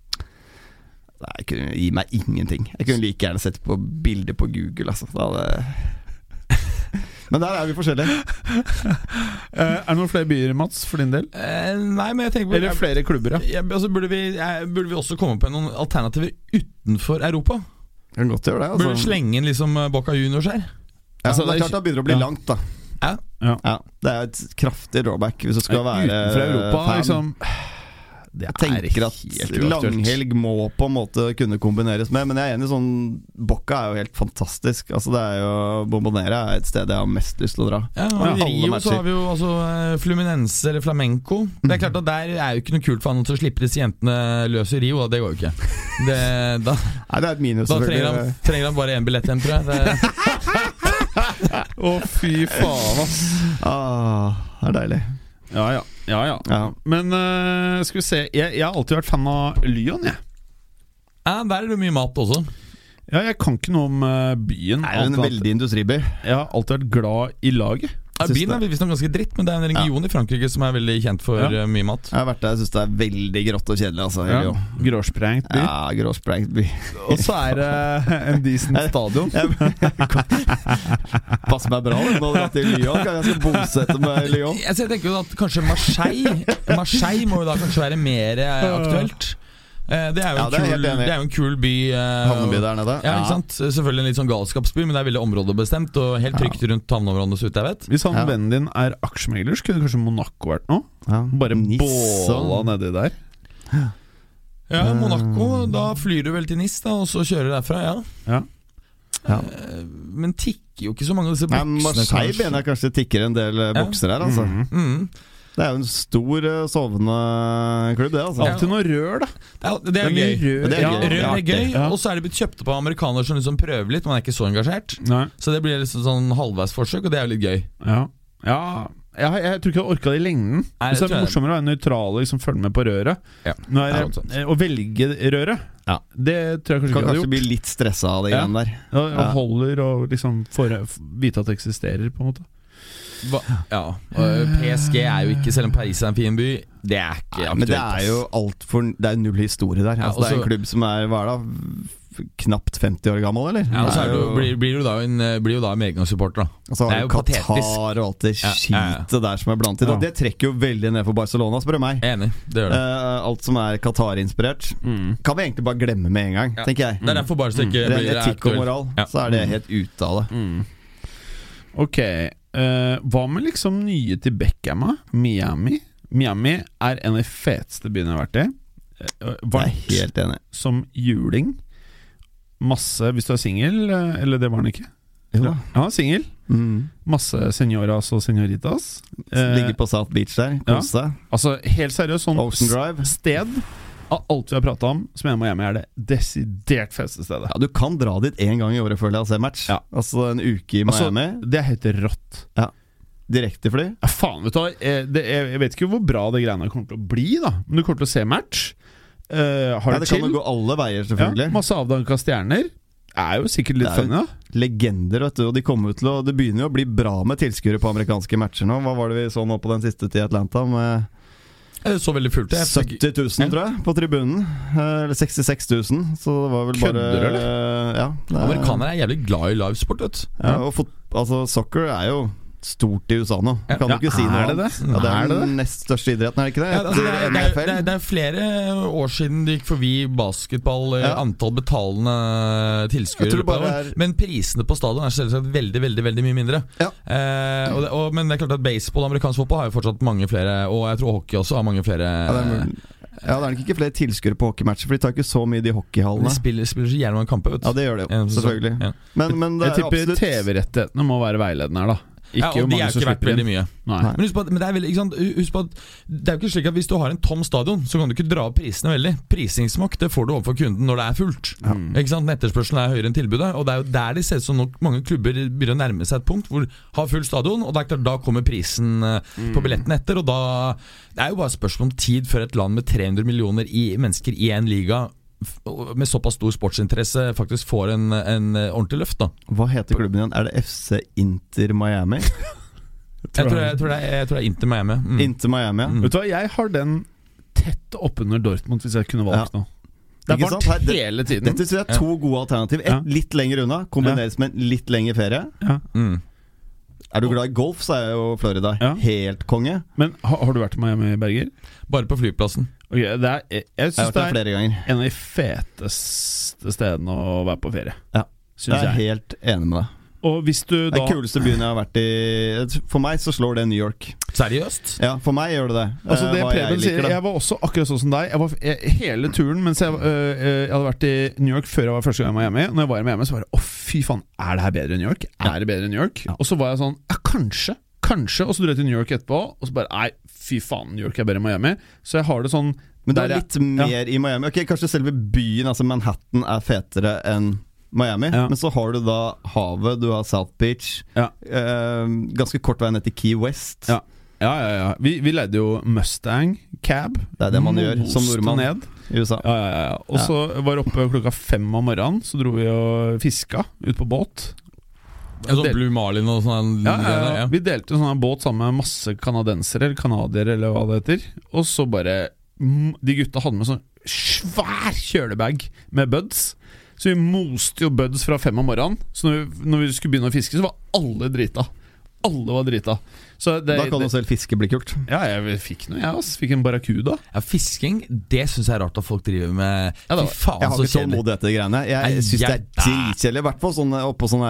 Nei, jeg kunne gi meg ingenting. Jeg kunne like gjerne sett på bilder på Google, altså. Da hadde... Men der er vi forskjellige. Eh, er det noen flere byer, Mats, for din del? Eh, nei, men jeg tenker på Eller flere klubber, ja. Ja, altså burde, vi, jeg, burde vi også komme på noen alternativer utenfor Europa? Kan godt gjøre det. Burde vi Altså. slenge inn liksom Boca Juniors her? Ja, Altså, det det er klart det begynner å bli ja. langt, da. Ja. Ja. Ja, Det er et kraftig drawback hvis du skal være Utenfor Europa, fan. liksom Det Jeg tenker at langhelg må på en måte kunne kombineres med, men jeg er enig sånn Bocca er jo helt fantastisk. Altså det er jo Bombonera er et sted jeg har mest lyst til å dra. Ja, og I Rio så har vi jo altså eh, Fluminense eller Flamenco. Det er klart at Der er jo ikke noe kult for han å slippe disse jentene løs i Rio. Da. Det går jo ikke. Det, da Nei, det er et minus, da trenger, han, trenger han bare én billett hjem, tror jeg. Det, Å, fy faen, ass. Ah, det er deilig. Ja, ja. ja, ja. Ja. Men uh, skal vi se jeg, jeg har alltid vært fan av Lyon, jeg. ja, der er det mye mat også. Ja, jeg kan ikke noe om eh, byen. Det er jo en veldig industriby. Jeg har alltid vært glad i laget. Ja, Byen er visstnok ganske dritt, men det er en region i Frankrike som er veldig kjent for Ja. eh, mye mat. Jeg har vært der, jeg syns det er veldig grått og kjedelig. Altså, Ja. Gråsprengt by. ja gråsprengt by. Og så er det en decent stadion. Passer meg bra nå nå dra til Lyon. Kan jeg skal bosette meg i Lyon? Jeg tenker jo at kanskje Marseille Marseille må jo da kanskje være mer eh, aktuelt. Eh, Det er jo Ja, en, det er kul, det er jo en kul by. eh, Havneby der nede. Ja, ikke sant? Selvfølgelig en litt sånn galskapsby, men det er veldig områdebestemt og helt trygt rundt havneområdene, så jeg vet. Hvis han Ja. vennen din er aksjemegler, så kunne kanskje Monaco vært noe? Ja. Bare båla nedi der. Ja, Monaco, da flyr du vel til NIS, da, og så kjører du derfra, ja. Ja. Ja. Eh, Men tikker jo ikke så mange av disse Nei, boksene. Marseille kanskje. mener jeg kanskje tikker en del Ja. bokser her, altså. Mhm. Mm. Det er jo en stor eh, sovende klubb, det, altså. Alltid noe rør, da. Det er, det er mye gøy. rør. Det er Ja, gøy. Rør er gøy, Ja. og så er det blitt kjøpt opp av amerikanere som liksom prøver litt, man er ikke så engasjert. Nei. Så det blir liksom sånn halvveisforsøk, og det er jo litt gøy. Ja. ja. Jeg, jeg tror ikke jeg orka det i lengden. Nei, det så er det morsommere å være nøytral og liksom følge med på røret. Ja. Nå er Ja, det, sant. eh, Å velge røret, Ja. det tror jeg kanskje Kan ikke jeg hadde kanskje bli litt stressa av det Ja. der. Ja, og holder og liksom får vite at det eksisterer, på en måte. Hva, ja, PSG er jo ikke, selv om Paris er en fin by, det er ikke aktuelt. Men det er jo alt for Det er null historie der. Ja, Altså, det er en klubb som er hva er det, knapt 50 år gammel, eller? ja, og så du, jo- blir, blir du da en, blir jo da medgangssupporter, da. Og så Det er jo patetisk. Qatar og alt det skitet ja, ja. der som er blandet inn. Ja. Det trekker jo veldig ned for Barcelona, spør du meg. Enig, det gjør det. uh, alt som er Qatar-inspirert, kan vi egentlig bare glemme med en gang, Ja. tenker jeg. Det er derfor bare så ikke Ren blir etikk og moral, Ja. så er det helt ute av det. Mm. Ok, eh, hva med liksom nye til Beckham? Miami? Miami er en av de feteste byene jeg har vært i. Jeg er Varmt helt enig. som juling. Masse Hvis du er singel, eller det var han ikke? Jo. Er singel. Mm. Masse senoras og senoritas. Ligge på South Beach der, kose seg. Altså, helt seriøst, sånn sted av alt vi har prata om, som er Miami, er det desidert feteste stedet. Ja, Du kan dra dit én gang i året, føler jeg, og se match. Ja. Altså en uke i Altså, Miami. det er helt rått. Direktefly. Ja, faen, vet du hva. Eh, jeg jeg vet ikke hvor bra det greiene kommer til å bli, da. Men du kommer til å se match. Uh, har Ja, det det kan jo gå alle veier, selvfølgelig. Ja, masse avdanka stjerner. Er jo sikkert litt funny, da. Legender, vet du. Og de kommer til å Det begynner jo å bli bra med tilskuere på amerikanske matcher nå. Hva var det vi så nå på den siste til Atlanta? Med så veldig fullt. Jeg 70 000, tror jeg, på tribunen. Eh, Eller 66 000. Så det var vel bare Kødder eller? Ja. er- Amerikanere er jævlig glad i livesport, vet du. Ja, og fot, altså, soccer er jo stort i USA nå. Ja. Kan du ikke si noe er det det? Ja, det er, den nest største idretten, er det ikke det? Ja, altså, det, er, det, er, det, er, er flere år siden det gikk forbi basketball, eh, Ja. antall betalende tilskuere. er- Men prisene på stadion er selvsagt veldig veldig, veldig mye mindre. Ja. Eh, og det, og, men det er klart at baseball og amerikansk fotball har jo fortsatt mange flere, og jeg tror hockey også har mange flere. ja, det er, mulig. ja, det er nok ikke flere tilskuere på hockeymatcher, for de tar ikke så mye de de hockeyhallene. spiller, spiller så gjerne mange kamper, vet du. Ja, det gjør de jo. Selvfølgelig. Ja. Men, men det Jeg er tipper absolutt TV-rettighetene må være veiledende her, da. Ikke ja, og de er jo ikke verdt veldig mye. Men husk på, at, men det er veldig? Husk på at det er jo ikke slik at hvis du har en tom stadion, så kan du ikke dra opp prisene veldig. Prisingsmakt det får du overfor kunden når det er fullt. Ikke sant? Etterspørselen er høyere enn tilbudet, og det er jo der det ser ut som mange klubber begynner å nærme seg et punkt hvor har full stadion, og det er klart, da kommer prisen eh, på billetten etter, og da Det er jo bare et spørsmål om tid før et land med 300 millioner i, mennesker i én liga med såpass stor sportsinteresse faktisk får en, en eh, ordentlig løft, da. Hva heter klubben igjen? Er det FC Inter Miami? Jeg tror, jeg, tror det, er, jeg tror det er Inter Miami. Mm. Inter Miami, ja. Mm. Vet du hva, jeg har den tett oppunder Dortmund, hvis jeg kunne valgt Ja. nå. Det er? Her- varmt det- hele tiden. Dette synes jeg er to gode alternativ. Et Ja. litt lenger unna, kombineres med en litt lengre ferie. Mm. Er du glad i golf, så er jo Florida Ja. helt konge. Men har, har du vært i Miami, Berger? Bare på flyplassen. Ok, det er, jeg jeg Jeg syns vært det er en av de feteste stedene å være på ferie. Ja. Jeg er jeg. helt enig med deg. Og hvis du da Den kuleste byen jeg har vært i For meg så slår det New York. Seriøst? Ja, for meg gjør det det. Altså Eh, det hva Preben sier, liker, da. jeg var også akkurat sånn som deg. Jeg var, jeg, hele turen mens jeg, øh, øh, jeg hadde vært i New York før jeg var første gang i Miami. Når jeg var i Miami, så var det å fy faen, er det her bedre enn New York? Er det bedre enn New York? Ja. Og så var jeg sånn ja, kanskje, kanskje. Og så dro jeg til New York etterpå, og så bare nei, fy faen, New York er bedre enn Miami. Så jeg har det sånn Men det er er jeg- litt mer i Miami. Ok, Kanskje selve byen, altså Manhattan, er fetere enn Miami. Ja. Men så har du da havet, du har South Beach. Ja. Eh, ganske kort vei ned til Key West. Ja. Ja, ja, ja. Vi, vi leide jo Mustang cab. Det er det man gjør som nordmann Ned. i USA. Ja, ja, ja. Og så var det oppe klokka fem om morgenen. Så dro vi og fiska ut på båt. Ja, sånn Blue Marlin og sånn. ja, ja, ja. Vi delte en sånn båt sammen med masse canadensere, eller canadiere, eller hva det heter. Og så bare De gutta hadde med sånn svær kjølebag med buds. Så vi moste jo buds fra fem om morgenen. Så når vi, når vi skulle begynne å fiske, så var alle drita. Alle var drita. Så det, Da kan jo det, selv fiske bli kult. ja, jeg fikk noe, jeg. også. Fikk en barracuda. Ja, Fisking, det syns jeg er rart at folk driver med. Ja, da- Fy faen, Jeg har ikke tålmodighet til de greiene. Jeg, Jeg syns det er dritkjedelig. I hvert fall sånn oppå sånn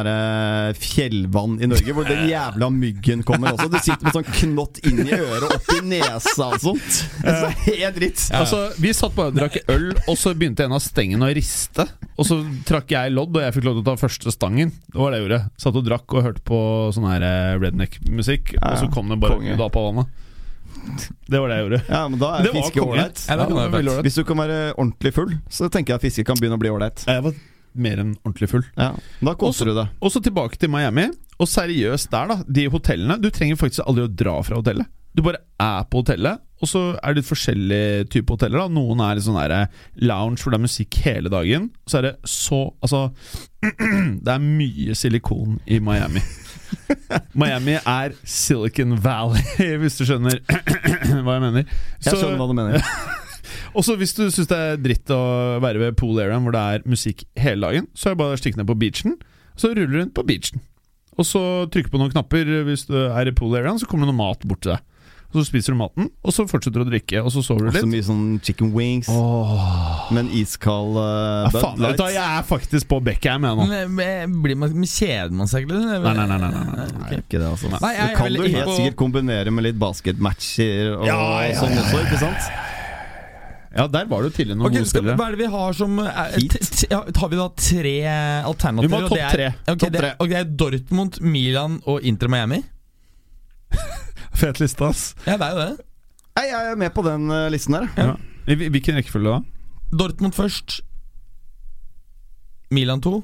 fjellvann i Norge, hvor den jævla myggen kommer også. Du sitter med sånn knott inn i øret og opp i nesa og sånt. Det er helt dritt. Altså, Vi satt bare og drakk øl, og så begynte en av stengene å riste. Og så trakk jeg lodd, og jeg fikk lov til å ta første stangen. Det var det jeg gjorde. Satt og drakk og hørte på sånn her eh, redneck-musikk, Ja, og så kom det bare konge. da på vannet. Det var det jeg gjorde. Ja, men da er Det fiske ålreit. Ja. Hvis du kan være ordentlig full, så tenker jeg at fiske kan begynne å bli ålreit. Jeg var mer enn ordentlig full. Ja, da koser du deg. Og så tilbake til Miami. Og seriøst der, da. De hotellene. Du trenger faktisk aldri å dra fra hotellet. Du bare er på hotellet, og så er det litt forskjellige typer hoteller. da Noen er i sånn der lounge hvor det er musikk hele dagen. Så er det så Altså Det er mye silikon i Miami. Miami er Silicon Valley, hvis du skjønner hva jeg mener. Jeg skjønner hva du mener. Og så hvis du syns det er dritt å være ved pool areaen hvor det er musikk hele dagen, så er det bare å stikke ned på beachen. Så ruller du rundt på beachen. Og så trykker på noen knapper hvis du er i pool areaen, så kommer det noe mat bort til deg. Og så spiser du maten, og så fortsetter du å drikke, og så sover du Så litt. mye sånn chicken wings med en iskald uh, Ja, hva, jeg er faktisk på Beckham, jeg nå. Men, men, blir man, kjeder man seg egentlig? Nei, nei, nei, nei, nei, nei. Nei, ikke det, altså. Nei, jeg det kan du helt på- sikkert kombinere med litt basketmatcher og, Ja, ja, sånn ja, også, ikke sant? Ja, der var det jo tidligere noen Ok, gode spillere. hva er det vi har som Har vi da tre alternativer? Vi må ha topp tre. Ok, top det, tre. og det er Dortmund, Milan og Inter Miami? Fet liste, ass. Ja, det er jo det. Nei, jeg er med på den eh, listen der. Ja. I hvil- hvilken rekkefølge da? Dortmund først. Milan 2.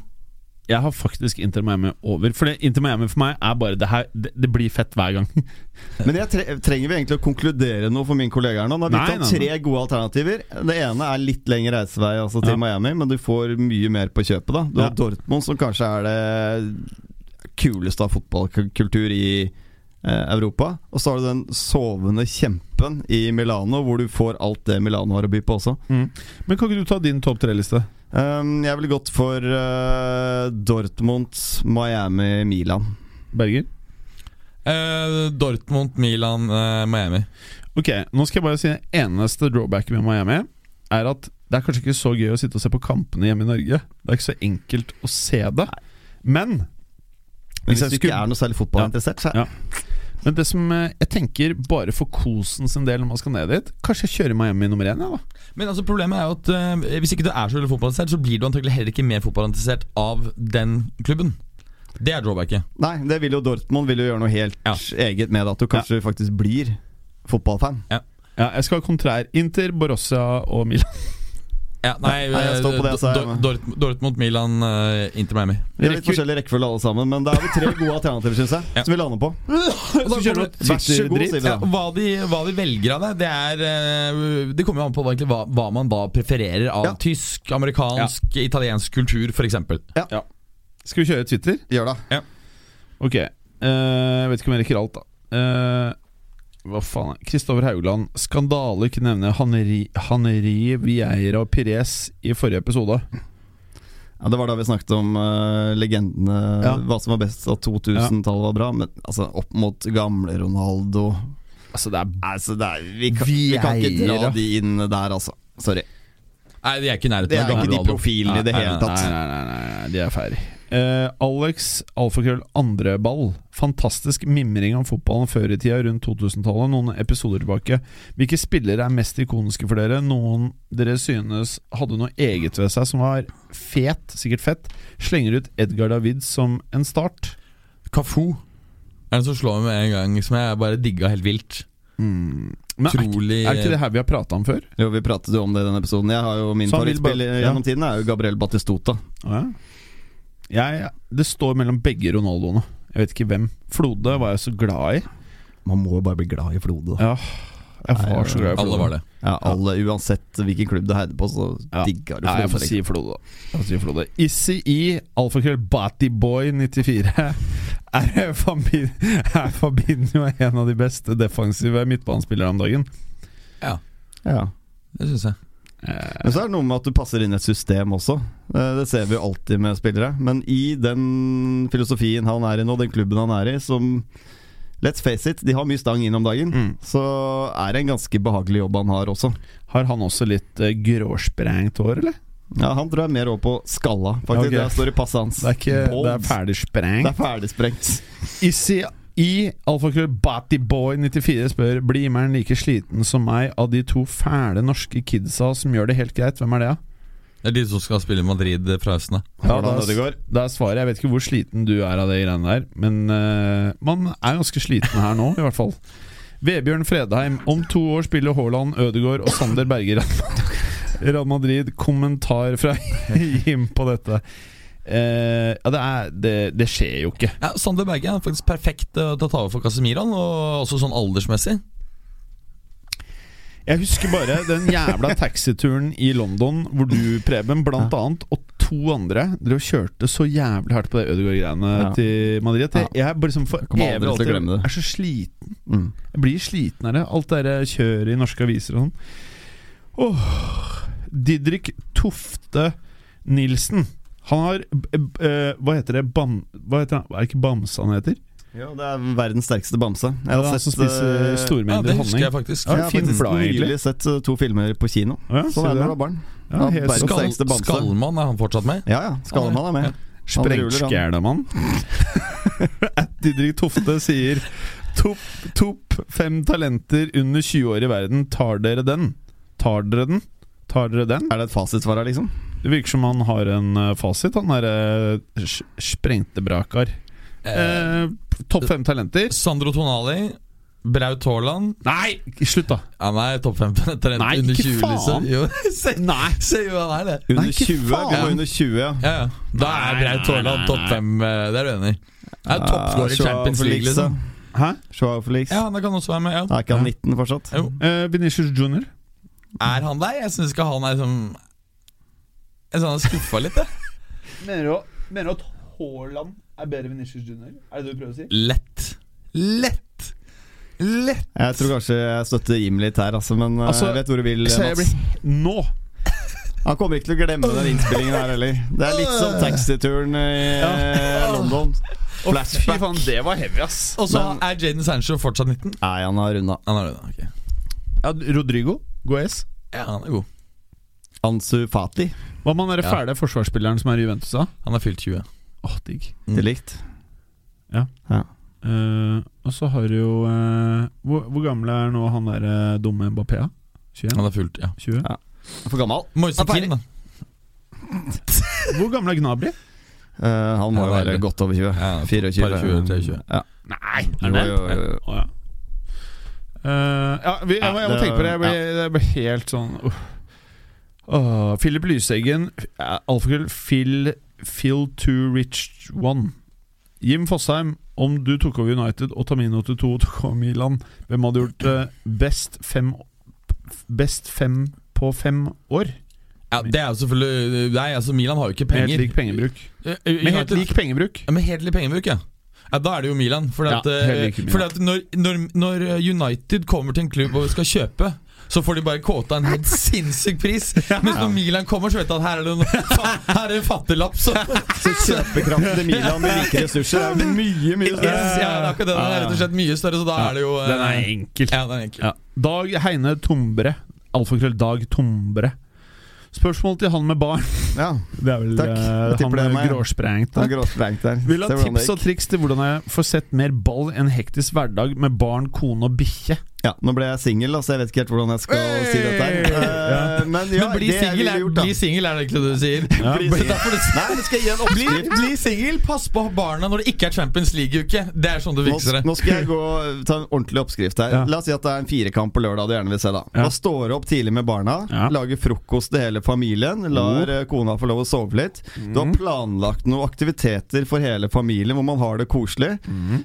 Jeg har faktisk Inter Miami over. For det, Inter Miami for meg er bare det her Det, det blir fett hver gang. Men jeg tre trenger vi egentlig å konkludere noe for min kollega her nå? Nå har vi Nei, tatt nei, tre gode alternativer. Det ene er litt lengre reisevei altså til Ja. Miami, men du får mye mer på kjøpet. da Du Ja. har Dortmund, som kanskje er det kuleste av fotballkultur i Europa. Og så har du den sovende kjempen i Milano, hvor du får alt det Milano har å by på også. Men kan ikke du ta din topp tre-liste? Um, jeg ville gått for uh, Dortmund, Miami, Milan. Berger? Uh, Dortmund, Milan, uh, Miami. Ok, nå skal jeg bare si Det eneste drawbacket med Miami er at det er kanskje ikke så gøy å sitte og se på kampene hjemme i Norge. Det er ikke så enkelt å se det. Men Hvis hvis jeg du ikke er noe særlig fotballinteressert, så Ja. Men det som eh, jeg tenker bare for kosen sin del når man skal ned dit Kanskje jeg kjører Miami nummer én, ja, da. Men altså problemet er jo at uh, hvis ikke du er så veldig fotballinteressert, så blir du antagelig heller ikke mer fotballinteressert av den klubben. Det er drawbacket. Nei, det vil jo Dortmund vil jo gjøre noe helt Ja. eget med. At du kanskje faktisk blir fotballfan. Ja, jeg skal ha kontrær. Inter, Borussia og Milan. Ja, nei, Nei, jeg står på det jeg sa, Dor- Dortmund, Milan, uh, Inter Miami. Vi har litt forskjellig rekkefølge alle sammen, men da har vi tre gode alternativer, syns jeg. Ja. Som vi lander på. Så kjører du Vær så god, sier vi Ja, da. hva, de, hva de velger av det, det er eh, Det kommer jo an på egentlig hva, hva man da prefererer av Ja. tysk, amerikansk, italiensk kultur, f.eks. Skal vi kjøre Twitter? Gjør det. Ok. eh, jeg vet ikke om jeg rekker alt, da. Eh, hva faen er Kristoffer Haugland. Skandale ikke nevne Haneri, Haneri Vieira og Pires i forrige episode. Ja, Det var da vi snakket om uh, legendene, Ja. hva som var best. At 2000-tallet var bra. Men altså, opp mot gamle Ronaldo Altså, det er Altså, det er, vi, kan, vi kan ikke dra de inn der, altså. Sorry. Nei, de er ikke i nærheten Det er ikke de profilene i det Nei, hele tatt. Nei, nei, nei, nei, nei de er ferdig. Uh, Alex Alfakrøll Andreball. Fantastisk mimring om fotballen før i tida, rundt 2000-tallet. Noen episoder tilbake. Hvilke spillere er mest ikoniske for dere? Noen dere synes hadde noe eget ved seg som var fet, sikkert fett? Slenger ut Edgar David som en start. Kafu er den som slår meg med en gang, som jeg bare digga helt vilt. Men er, ikke- er ikke det her vi har prata om før? Jo, vi pratet jo om det i den episoden. Jeg har jo Min favorittspiller ja. gjennom tiden er jo Gabriel Batistota. Ja. Jeg, det står mellom begge Ronaldoene. Jeg vet ikke hvem. Flode var jeg så glad i. Man må jo bare bli glad i Flode. da. Ja, Jeg var så glad i Flode. Alle var det. Ja, alle, Uansett hvilken klubb du heide på, så Ja. digga du Ja, jeg får si Flode, da. Si Flode. Issi I, alfakrøll Batiboy94. Er, Fabin, er Fabinho en av de beste defensive midtbanespillere om dagen? Ja, Ja. det syns jeg. Eh, Men så er det noe med at du passer inn i et system også. Eh, Det ser vi jo alltid med spillere. Men i den filosofien han er i nå, den klubben han er i, som Let's face it, de har mye stang inn om dagen. Mm. Så er det en ganske behagelig jobb han har også. har han også litt uh, gråsprengt hår, eller? Ja, Han tror jeg er mer over på skalla, faktisk. Okay. Det står i passet hans. Det er, ikke, det er ferdigsprengt. ferdig Det er. Issi I, alfakrøll Batiboy94 spør Blir Imeren like sliten som meg av de to fæle norske kidsa som gjør det helt greit. Hvem er det, da? Det er de som skal spille Madrid fra høsten av. Ja, da- Det er svaret. Jeg vet ikke hvor sliten du er av de greiene der, men uh, man er ganske sliten her nå, i hvert fall. Vebjørn Fredheim. Om to år spiller Haaland, Ødegaard og Sander Berge i Real- Madrid. Kommentar fra Jim på dette. Uh, ja, det, er, det, det skjer jo ikke. Ja, Sander Berge er faktisk perfekt uh, til å ta over for Casemiran, og også sånn aldersmessig. Jeg husker bare den jævla taxituren i London hvor du, Preben, blant annet, og to andre Dere kjørte så jævlig hardt på det Ødegaard-greiene Ja. til Madrid. Jeg, jeg bare liksom for evig alltid er så sliten. Mm. Jeg blir sliten av det. Alt det der kjøret i norske aviser og sånn. Åh, Didrik Tofte Nilsen. Han har eh, eh, Hva heter det? Bam, hva heter han? Er det ikke Bamse han heter? Ja, det er verdens sterkeste bamse. Jeg Ja, sett som spiser stormengder Ja, honning. Jeg faktisk. Ja, jeg har faktisk nylig sett eh, to filmer på kino. Ja, så ser er du det har barn. Ja, Ja, sånn bamse. Skallmann, er han fortsatt med? Ja, ja. Skallmann er med. Sprengskælemann. At Didrik Tofte sier Topp top fem talenter under 20 år i verden. Tar dere den? Tar dere den? Tar dere den? Er det et fasitsvar her, liksom? Det virker som han har en eh, fasit, han derre sprengte brakar. Eh, Eh, topp fem talenter? Sandro Tonali, Braut Haaland Nei, slutt, da! Han er topp fem talent Nei, under ikke 20, faen. liksom. Jo, se, Nei! se jo han er det. Under Nei, ikke 20? Vi faen. må under 20, ja. Ja, ja. Da er Braut Haaland topp nei. fem. eh, Det er du enig i? Er toppskårer i Champions League, liksom. Hæ? Joao Felix. Ja, det kan også være med. ja Er ikke han 19 fortsatt? Jo. Uh, Benicius Junior? Er han der? Jeg syns ikke han er liksom Jeg synes han er skuffa litt, jeg. Mener du at Haaland er bedre enn Venitius Junior? Er det det du prøver å si? Lett. Lett. Lett. Jeg tror kanskje jeg støtter Jim litt her, altså, men eh, Altså, jeg vet hvor du vil, Mats. Nå! Han kommer ikke til å glemme den innspillingen her heller. Det er litt som taxituren i ja. London. Fy faen, det var heavy, ass. Og så er Jaden Sancho fortsatt 19. Nei, han har runda. Han har runda da. ok Ja, Rodrigo Guez. Ja, han er god. Ansu Fati Hva med han fæle Ja. forsvarsspilleren som er i Juventus, da? Han er fylt 20. Åh, digg. Det er likt. Eh, og så har du jo uh, hvor, hvor gammel er nå han der uh, dumme Mbappé? 21? Han er fullt, ja 20? Ja. For gammel. Moise er. Keane, da. Hvor gammel er Gnabry? Han må jo er være det. godt over 20. Ja, 24. par 20, 23. Ja. Nei, Jo, jo, jo, ja. Eh, ja, vi, jeg, må, jeg må tenke på det. Jeg blir, jeg blir helt sånn uh. Philip Lyseggen, uh, alfakrøll Phil Phil to rich one. Jim Fosheim, om du tok over United og Tamino til Og tok over Milan, hvem hadde gjort eh, best fem Best fem på fem år? Ja, det er jo selvfølgelig Nei, altså Milan har jo ikke Med penger. helt lik pengebruk. Eh, Med helt lik pengebruk. Ja, Med helt lik pengebruk, ja. ja. Da er det jo Milan. Fordi Ja, at, eh, Milan. fordi at når, når, når United kommer til en klubb og skal kjøpe så får de bare kåta en helt sinnssyk pris. Mens når Milan kommer, så vet du at her er det en, fa- her er det en fattiglapp. Så, Så kjøpekraften til Milan med like ressurser er mye, mye yes, større. ja, det er akkurat det. Den er rett og slett mye større, så da er det jo eh, Den er enkel. Ja, den er enkel. Ja. Dag Heine Tombre. Alfakrøll Dag Tombre. Spørsmål til han med barn. Ja, Det er vel Takk. eh, Jeg han med meg, gråsprengt. han er gråsprengt der. Vil ha tips og triks til hvordan jeg får sett mer ball i en hektisk hverdag med barn, kone og bikkje. Ja, nå ble jeg singel, så jeg vet ikke helt hvordan jeg skal Hey! si dette. her. ja. Men ja, Men bli singel er, bli singel er det ikke det du sier. Ja, Bli bli- Nei, skal jeg gi en Bli, oppskrift? bli singel, pass på barna når det ikke er Champions League-uke. Det er sånn du Nå, fikser det. nå skal jeg gå ta en ordentlig oppskrift her. Ja. La oss si at det er en firekamp på lørdag du gjerne vil se. Da Ja. Da står du opp tidlig med barna, Ja. lager frokost til hele familien, lar mm. kona få lov å sove litt. Du har planlagt noen aktiviteter for hele familien hvor man har det koselig.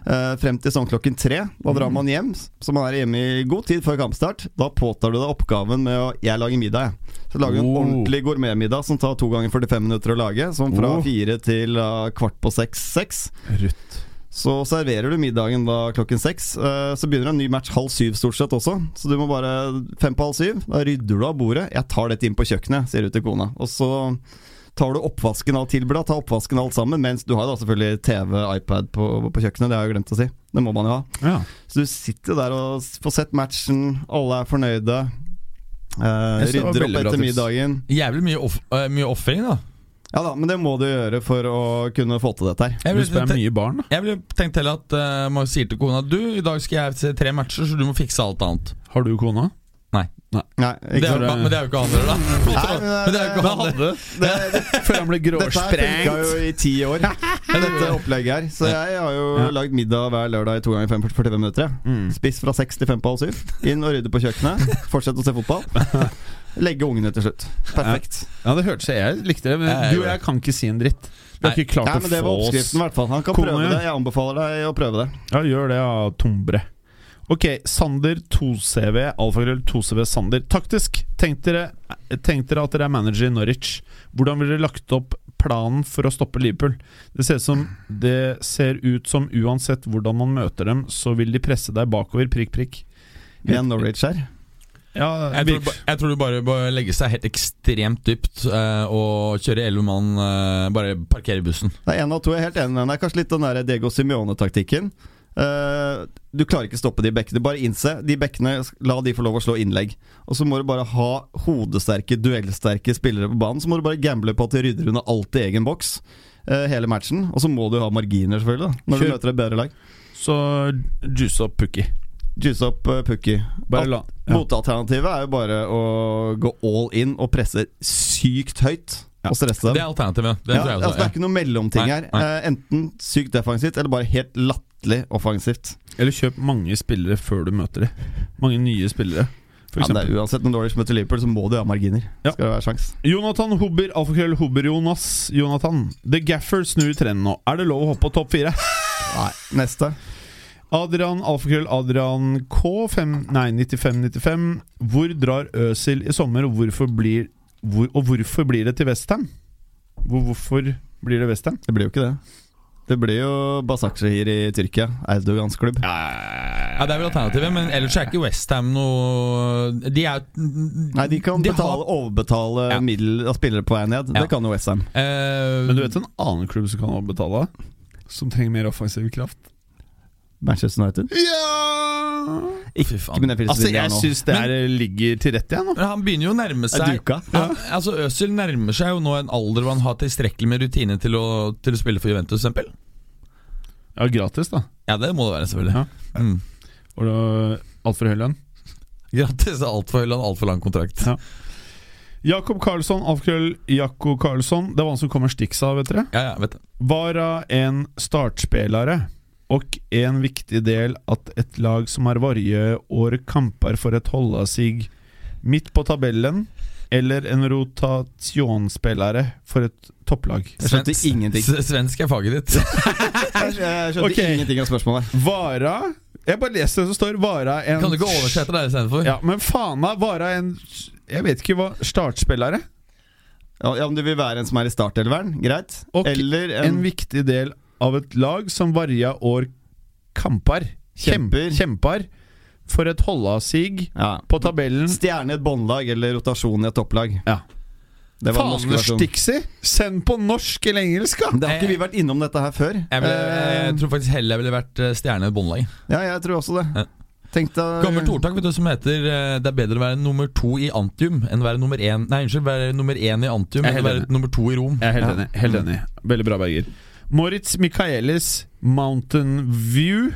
Eh, frem til sånn klokken tre. Da drar man hjem, så man er hjemme i i god tid før kampstart. Da påtar du deg oppgaven med å Jeg lager middag, jeg. Så lager du en Oh. ordentlig gourmetmiddag som tar to ganger 45 minutter å lage. Som fra Oh. fire til uh, kvart på seks-seks. Rutt. Så serverer du middagen da klokken seks. eh, så begynner en ny match halv syv stort sett også. Så du må bare Fem på halv syv. Da rydder du av bordet. Jeg tar dette inn på kjøkkenet, sier du til kona. Og så tar du oppvasken av tilbudet. Ta oppvasken alt sammen. Mens du har da selvfølgelig TV, iPad på, på kjøkkenet. Det har jeg glemt å si. Det må man jo ha. Ja. Så du sitter der og får sett matchen. Alle er fornøyde. Eh, rydder opp etter middagen. Jævlig mye, off uh, mye offing, da. Ja da, men det må du gjøre for å kunne få til dette her. Jeg Du spør mye barn, da. jeg ville tenkt heller at uh, man sier til kona Du, i dag skal jeg se tre matcher, så du må fikse alt annet. Har du kona? Nei. Nei, Det er, men det er jo ikke han da. da. Men det er jo ikke han heller. Før han ble Dette her funka jo i ti år, dette opplegget her. Så jeg har jo Ja. lagd middag hver lørdag i to ganger fem- 45 minutter. jeg. Mm. Spiss fra seks til fem på halv syv. Inn og rydde på kjøkkenet. Fortsette å se fotball. Legge ungene til slutt. Perfekt. Ja, det hørte seg Jeg likte det, men du og jeg kan ikke si en dritt. Vi har ikke klart Nei, men Det var oppskriften, i hvert fall. Han kan prøve det. Jeg anbefaler deg å prøve det. Ja, gjør det, ja, Tombre. Ok, Sander 2CV, alfagrøll 2CV Sander. Taktisk, tenk dere, tenk dere at dere er manager i Norwich. Hvordan ville dere lagt opp planen for å stoppe Liverpool? Det ser, som, det ser ut som uansett hvordan man møter dem, så vil de presse deg bakover, prikk, prikk. Er Norwich her. Ja, Jeg tror, jeg tror du bare bør legge seg helt ekstremt dypt uh, og kjøre 11 mann, Uh, bare parkere bussen. Det er en av to jeg er helt enig med deg. Kanskje litt den der Diego Simione-taktikken. Eh, du klarer ikke stoppe de bekkene. Bare innse de bekkene, la de få lov å slå innlegg. Og så må du bare ha hodesterke, duellsterke spillere på banen. Så må du bare gamble på at de rydder unna alt i egen boks eh, hele matchen. Og så må du ha marginer, selvfølgelig, da, når Kjør. du møter et bedre lag. Så juice opp Pukki. Juice opp uh, Pukki. Ja. Motalternativet er jo bare å gå all in og presse sykt høyt. Ja. Og stresse dem. Det er alternativet. Det ja, altså, det er ikke noe mellomting Nei, her. nei. Enten sykt defensivt eller bare helt latterlig offensivt. Eller kjøp mange spillere før du møter dem. Mange nye spillere, Ja, det er uansett Når Norwich møter Liverpool, så må du ha marginer. Ja. Skal det være sjans Jonathan Hubber, alfakrøll Hubber-Jonas. Jonathan. The Gaffer snur trenden nå. Er det lov å hoppe på topp fire? Nei. Neste. Adrian, alfakrøll Adrian K. 5, nei, 9595. Hvor drar Øsil i sommer, og hvorfor blir, hvor, og hvorfor blir det til Westham? Hvor, hvorfor blir det Westham? Det blir jo ikke det. Det blir jo Basaksehir i Tyrkia. Erdogans klubb. Ja, Det er vel alternativet, men ellers er ikke Westham noe De er Nei, de kan de betale, har- overbetale Ja. middel av spillere på vei ned. Ja. Det kan jo Westham. Uh, Men du vet en annen klubb som kan overbetale? Som trenger mer offensiv kraft? Manchester United. Ja! Fy faen. Ikke med den Altså, jeg syns det her ligger til rette, jeg nå. Men han begynner jo å nærme seg duka? han, Altså Øzil nærmer seg jo nå en alder hvor han har tilstrekkelig med rutine til å, til å spille for Juventus, eksempel. Ja, gratis, da. Ja, det må det være, selvfølgelig. Ja. Mm. Og det altfor høy lønn. Gratis. Altfor høy alt for lang kontrakt. Ja. Jakob Karlsson, alfakrøll Jakob Karlsson. Det var han som kom med Stixa, vet dere. Ja, ja, vet det. Vara en startspelare og en viktig del at et lag som har varje år kamper for et holde seg midt på tabellen, eller en rotasjonsspillere for et topplag. Jeg skjønte Svensk- ingenting. S- Svensk er faget ditt. Jeg, skjønte okay. ingenting av spørsmålet. Vara Jeg bare leser det som står. Vara en Kan du ikke oversette det istedenfor? Ja, men faen da, Vara en Jeg vet ikke hva Startspillere. Ja, Om du vil være en som er i startelveren, greit. Og Eller En en, viktig del av et lag som varje år kamper. Kjemper. Kjemper. For et hollasig sig ja. på tabellen. Stjerne i et båndlag eller rotasjon i et topplag. Ja. Det var Faen. Stixi! Send på norsk eller engelsk, da! Det har ikke vi vært innom dette her før. Jeg, ble, jeg Eh, tror faktisk heller jeg ville vært eh, stjerne i et båndlag. ja, jeg tror også det. Ja. Gammelt ordtak vet du, som heter eh, Det er bedre å være nummer to i Antium enn å være nummer én Nei, unnskyld, være nummer én i Antium enn å være nummer to i Rom. Jeg er helt enig. Helt enig. Veldig bra, Berger. Moritz Michaelis, Mountain View.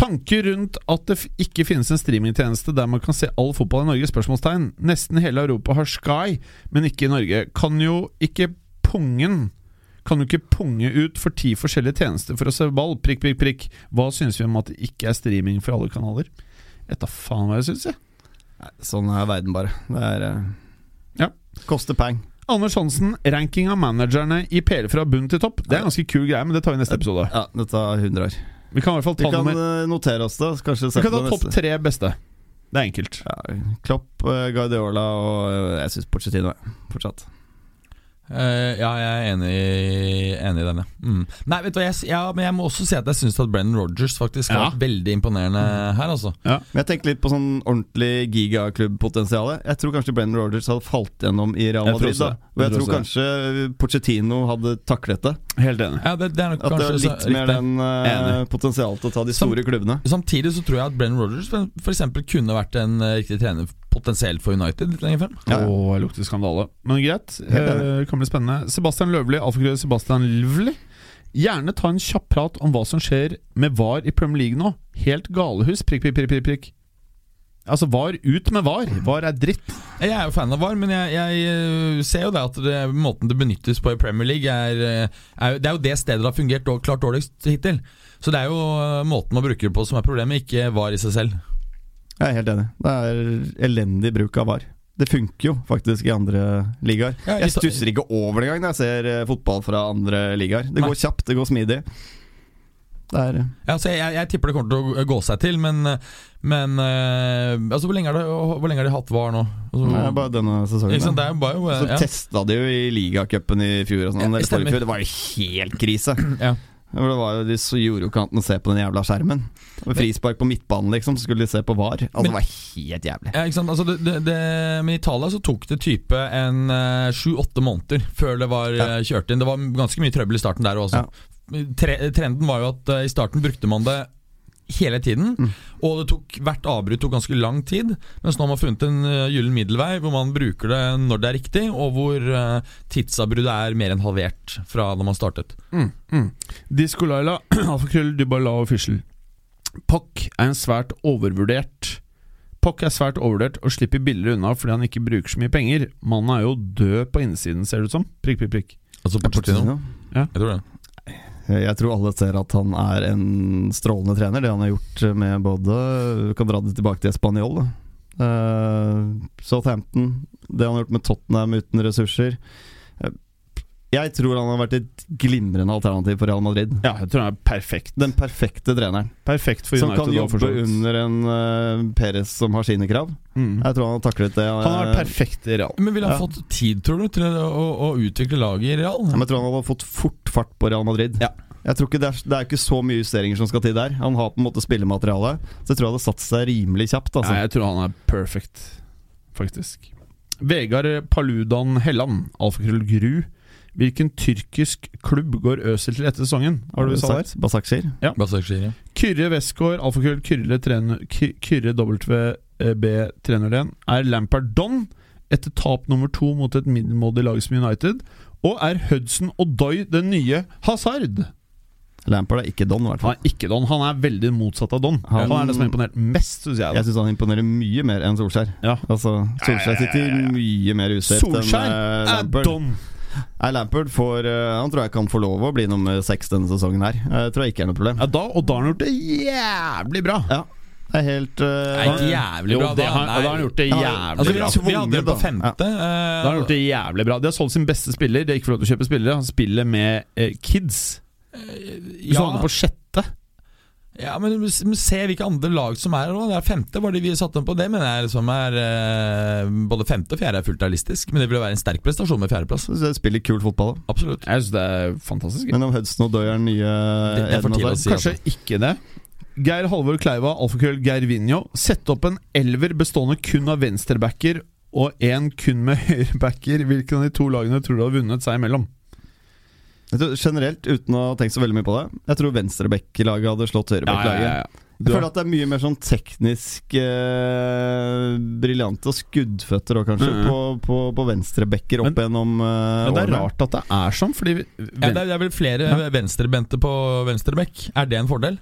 Tanker rundt at det ikke finnes en streamingtjeneste der man kan se all fotball i Norge? Spørsmålstegn. Nesten hele Europa har Sky, men ikke i Norge. Kan jo ikke pungen Kan jo ikke punge ut for ti forskjellige tjenester for å se ball? Prikk, prikk, prikk. Hva syns vi om at det ikke er streaming for alle kanaler? Da faen hva jeg syns, jeg. Nei, Sånn er verden bare. Det er uh... Ja. Koster peng. Anders Hansen, ranking av managerne i PL fra bunn til topp. Det er en ganske kul greie, men det tar vi i neste episode. Ja, det tar 100 år. Vi kan i hvert fall Vi ta, kan nummer, eh, notere oss det. Kanskje vi kan ta topp tre beste. Det er enkelt. Ja, Klopp, eh, Guardiola og eh, jeg syns Porcetino fortsatt. Eh, ja, jeg er enig, enig i den, ja. Mm. Nei, vet du hva, jeg, ja, men jeg må også si at jeg syns at Brennan Rogers faktisk har Ja. vært veldig imponerende her, altså. Men jeg tenker litt på sånn ordentlig gigaklubbpotensial. Jeg tror kanskje Brennan Rogers hadde falt gjennom i Real Jeg tror Madrid. det. Og jeg Jeg tror kanskje Pochettino hadde taklet det. Helt enig. Ja, det, det er nok At det er litt mer den uh, Enig. potensialet til å ta de Sam- store klubbene. Samtidig så tror jeg at Brennan Rogers eksempel kunne vært en uh, riktig trener potensielt for United litt lenger frem. Ja, ja. Å, jeg lukter skandale. Men greit. Helt enig. Eh, kan bli spennende. Sebastian Løvli, alfakrøll Sebastian Løvli. Gjerne ta en kjapp prat om hva som skjer med VAR i Premier League nå. Helt galehus, prikk, prikk, prikk, prikk. Altså, VAR ut med VAR. VAR er dritt. Jeg er jo fan av VAR, men jeg, jeg eh, ser jo det at det, måten det benyttes på i Premier League, er, eh, er Det er jo det stedet det har fungert og klart dårligst hittil. Så det er jo eh, måten man bruker det på som er problemet, ikke VAR i seg selv. Jeg er helt enig. Det er elendig bruk av VAR. Det funker jo faktisk i andre ligaer. Ja, Jeg stusser ikke over det engang når jeg ser eh, fotball fra andre ligaer. Det går kjapt, det går smidig. Det er Ja, så jeg, jeg, tipper det kommer til å gå seg til, men, men eh, altså, hvor, lenge det, hvor lenge har de hatt VAR nå? Altså, er bare denne sesongen. det jo bare jo, Så ja. testa de jo i ligacupen i fjor og sånn. Ja. Det var jo helt krise. Ja. Det var jo, De så gjorde jo ikke annet enn å se på den jævla skjermen. Med frispark på midtbanen, liksom, så skulle de se på VAR. Altså, det var helt jævlig. Ja? Altså, det, det, det, men i Italia så tok det type en eh, sju-åtte måneder før det var Ja. eh, kjørt inn. Det var ganske mye trøbbel i starten der også. Tre, trenden var jo at uh, i starten brukte man det hele tiden, Mm. og det tok, hvert avbrudd tok ganske lang tid. Mens nå har man funnet en uh, gyllen middelvei hvor man bruker det når det er riktig, og hvor uh, tidsavbruddet er mer enn halvert fra da man startet. Mm, mm. Disco Laila, alfakrøll og official. Pock er en svært overvurdert Pock er svært overvurdert og slipper billigere unna fordi han ikke bruker så mye penger. Mannen er jo død på innsiden, ser det ut som. Prikk, prikk, prikk. Altså Pochettino. Jeg tror det. Jeg tror alle ser at han er en strålende trener, det han har gjort med både Vi kan dra det tilbake til Spanjol. Uh, Eh, Southampton, det han har gjort med Tottenham uten ressurser. Jeg tror han har vært et glimrende alternativ for Real Madrid. Ja, jeg tror han er perfekt. Den perfekte treneren. Perfekt for United Som kan jobbe under en uh, Perez som har sine krav. Mm. Jeg tror han har taklet det. Han har vært perfekt i Real. Men ville han Ja. fått tid, tror du, til å, å, å utvikle laget i Real? Ja, men jeg tror han hadde fått fort fart på Real Madrid. Ja. Jeg tror ikke det, er, det er ikke så mye justeringer som skal til der. Han har på en måte spillemateriale, så jeg tror han hadde satt seg rimelig kjapt. Altså. Nei, jeg tror han er perfect, faktisk. Vegard Paludan Helland, alfakrøll Gru. Hvilken tyrkisk klubb går Øzil til etter sesongen? Har du sagt der? Ja Basaksir ja. Kyrre Westgård, alfakrøll Kyrre, Kyrre WB trenerlén. Er Lampard Don etter tap nummer to mot et middelmådig lag som United? Og er Hudson og Doy den nye Hazard? Lampard er ikke Don, i hvert Han er ikke Don, han er veldig motsatt av Don. Han, Han- er det som har imponert mest, syns jeg. Jeg syns han imponerer mye mer enn Solskjær. Ja. Altså, Solskjær sitter mye mer usett enn Solskjær eh, er Lampard. Don! Nei, Lampard får eh, Han tror jeg kan få lov å bli nummer seks denne sesongen her. Jeg tror jeg ikke er noe problem. Ja, da, og da har han gjort det jævlig bra. Ja, det er helt uh, Nei, ikke jævlig Jo, bra. det da. har, da har han gjort det Ja, jævlig Altså, bra. vi hadde det på femte. Ja. femte. Da har han eh, gjort det jævlig bra De har solgt sin beste spiller. De har ikke fått lov til å kjøpe spillere. Han spiller med uh, kids. Uh, ja, han er på sjette ja, men se hvilke andre lag som er her. Det er femte var det vi satte dem på. Det mener jeg liksom er eh, Både femte og fjerde er fullt realistisk, men det ville være en sterk prestasjon med fjerdeplass. Så det spiller kult fotball. da. Absolutt. Jeg synes det er fantastisk. Men om Hudson og Doy er den nye Det- det er Hazard? si. Kanskje ikke det. Geir Halvor Kleiva, alfakrøll Geirvinho. Sett opp en elver bestående kun av venstrebacker og én kun med høyrebacker. Hvilken av de to lagene tror du hadde vunnet seg imellom? Tror, generelt, uten å ha tenkt så veldig mye på det, jeg tror venstrebekkelaget hadde slått høyreback-laget. ja, Jeg føler at det er mye mer sånn teknisk eh, briljante og skuddføtter òg, kanskje, Mhm. på, på, på venstrebekker opp gjennom eh, Men det er rart at det er sånn, fordi vi- Ja, det, er, det er vel flere Ja. venstrebente på venstrebekk. Er det en fordel?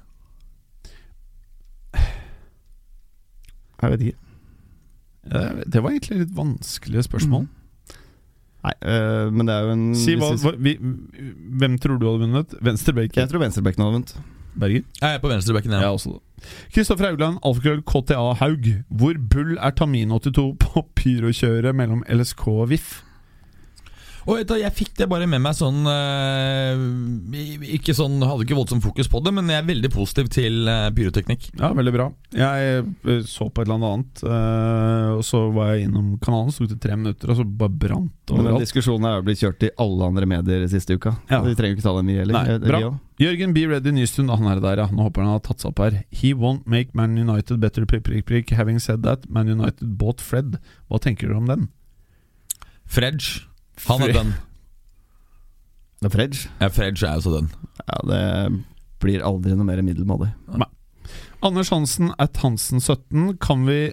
Jeg vet ikke. Eh, Det var egentlig litt vanskelige spørsmål. Nei, øh, men det er jo en Si hva, hva vi, Hvem tror du hadde vunnet? Venstrebekken? Jeg tror venstrebekken hadde vunnet. Bergen? Jeg er på venstrebekken, Ja, jeg. også. Kristoffer Haugland, alfakrøll KTA Haug. Hvor bull er Tamin82 på pyrokjøret mellom LSK og VIF? Og du, jeg fikk det bare med meg sånn eh, Ikke sånn, Hadde ikke voldsomt fokus på det, men jeg er veldig positiv til eh, pyroteknikk. Ja, veldig bra. Jeg eh, så på et eller annet, eh, og så var jeg innom kanalen, så tok det tre minutter, og så bare brant det Men den overalt. diskusjonen er jo blitt kjørt i alle andre medier siste uka. Ja. Vi trenger ikke ta den mye heller. Nei, bra. Jørgen B. Ready Nystuen, han er der, ja. Nå håper han har tatt seg opp her. He won't make Man United better, prick, prick, prick. Having said that, Man United bought Fred. Hva tenker dere om den? Fredge. Han er den. Det er Fredge. Ja, Fredge er også den. Ja, det blir aldri noe mer middelmådig. Anders Hansen at Hansen17. Kan vi,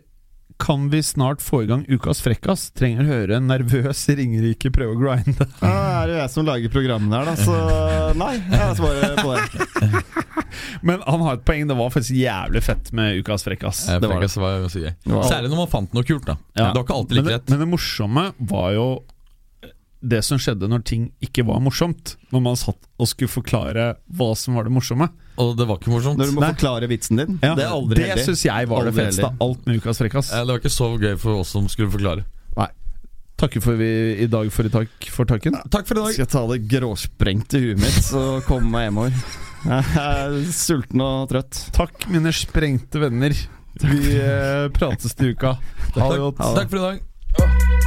kan vi snart få i gang ukas frekkas? Trenger høre en nervøs Ringerike prøve å grinde. Ja, er det jeg som lager programmene her, da, så nei. Jeg svarer på det. Men han har et poeng. Det var faktisk jævlig fett med ukas frekkas. Eh, Det var det. Var. Det Særlig når man fant noe kult, da. Ja. Det var ikke alltid like det, rett. men det morsomme var jo det som skjedde når ting ikke var morsomt. Når man satt og skulle forklare hva som var det morsomme. Og det var ikke morsomt. Når du må Nei. forklare vitsen din. Ja, det er aldri det syns jeg var det Aldri feteste av alt med ukas frekkas. Ja, Det var ikke så gøy for oss som skulle forklare. Nei Takker for vi i dag for i takk for takken. Takk for i dag. Skal jeg ta det gråsprengte huet mitt og komme meg hjemover. Jeg er sulten og trøtt. Takk, mine sprengte venner. Vi eh, prates til uka. Ha det godt. Takk for i dag.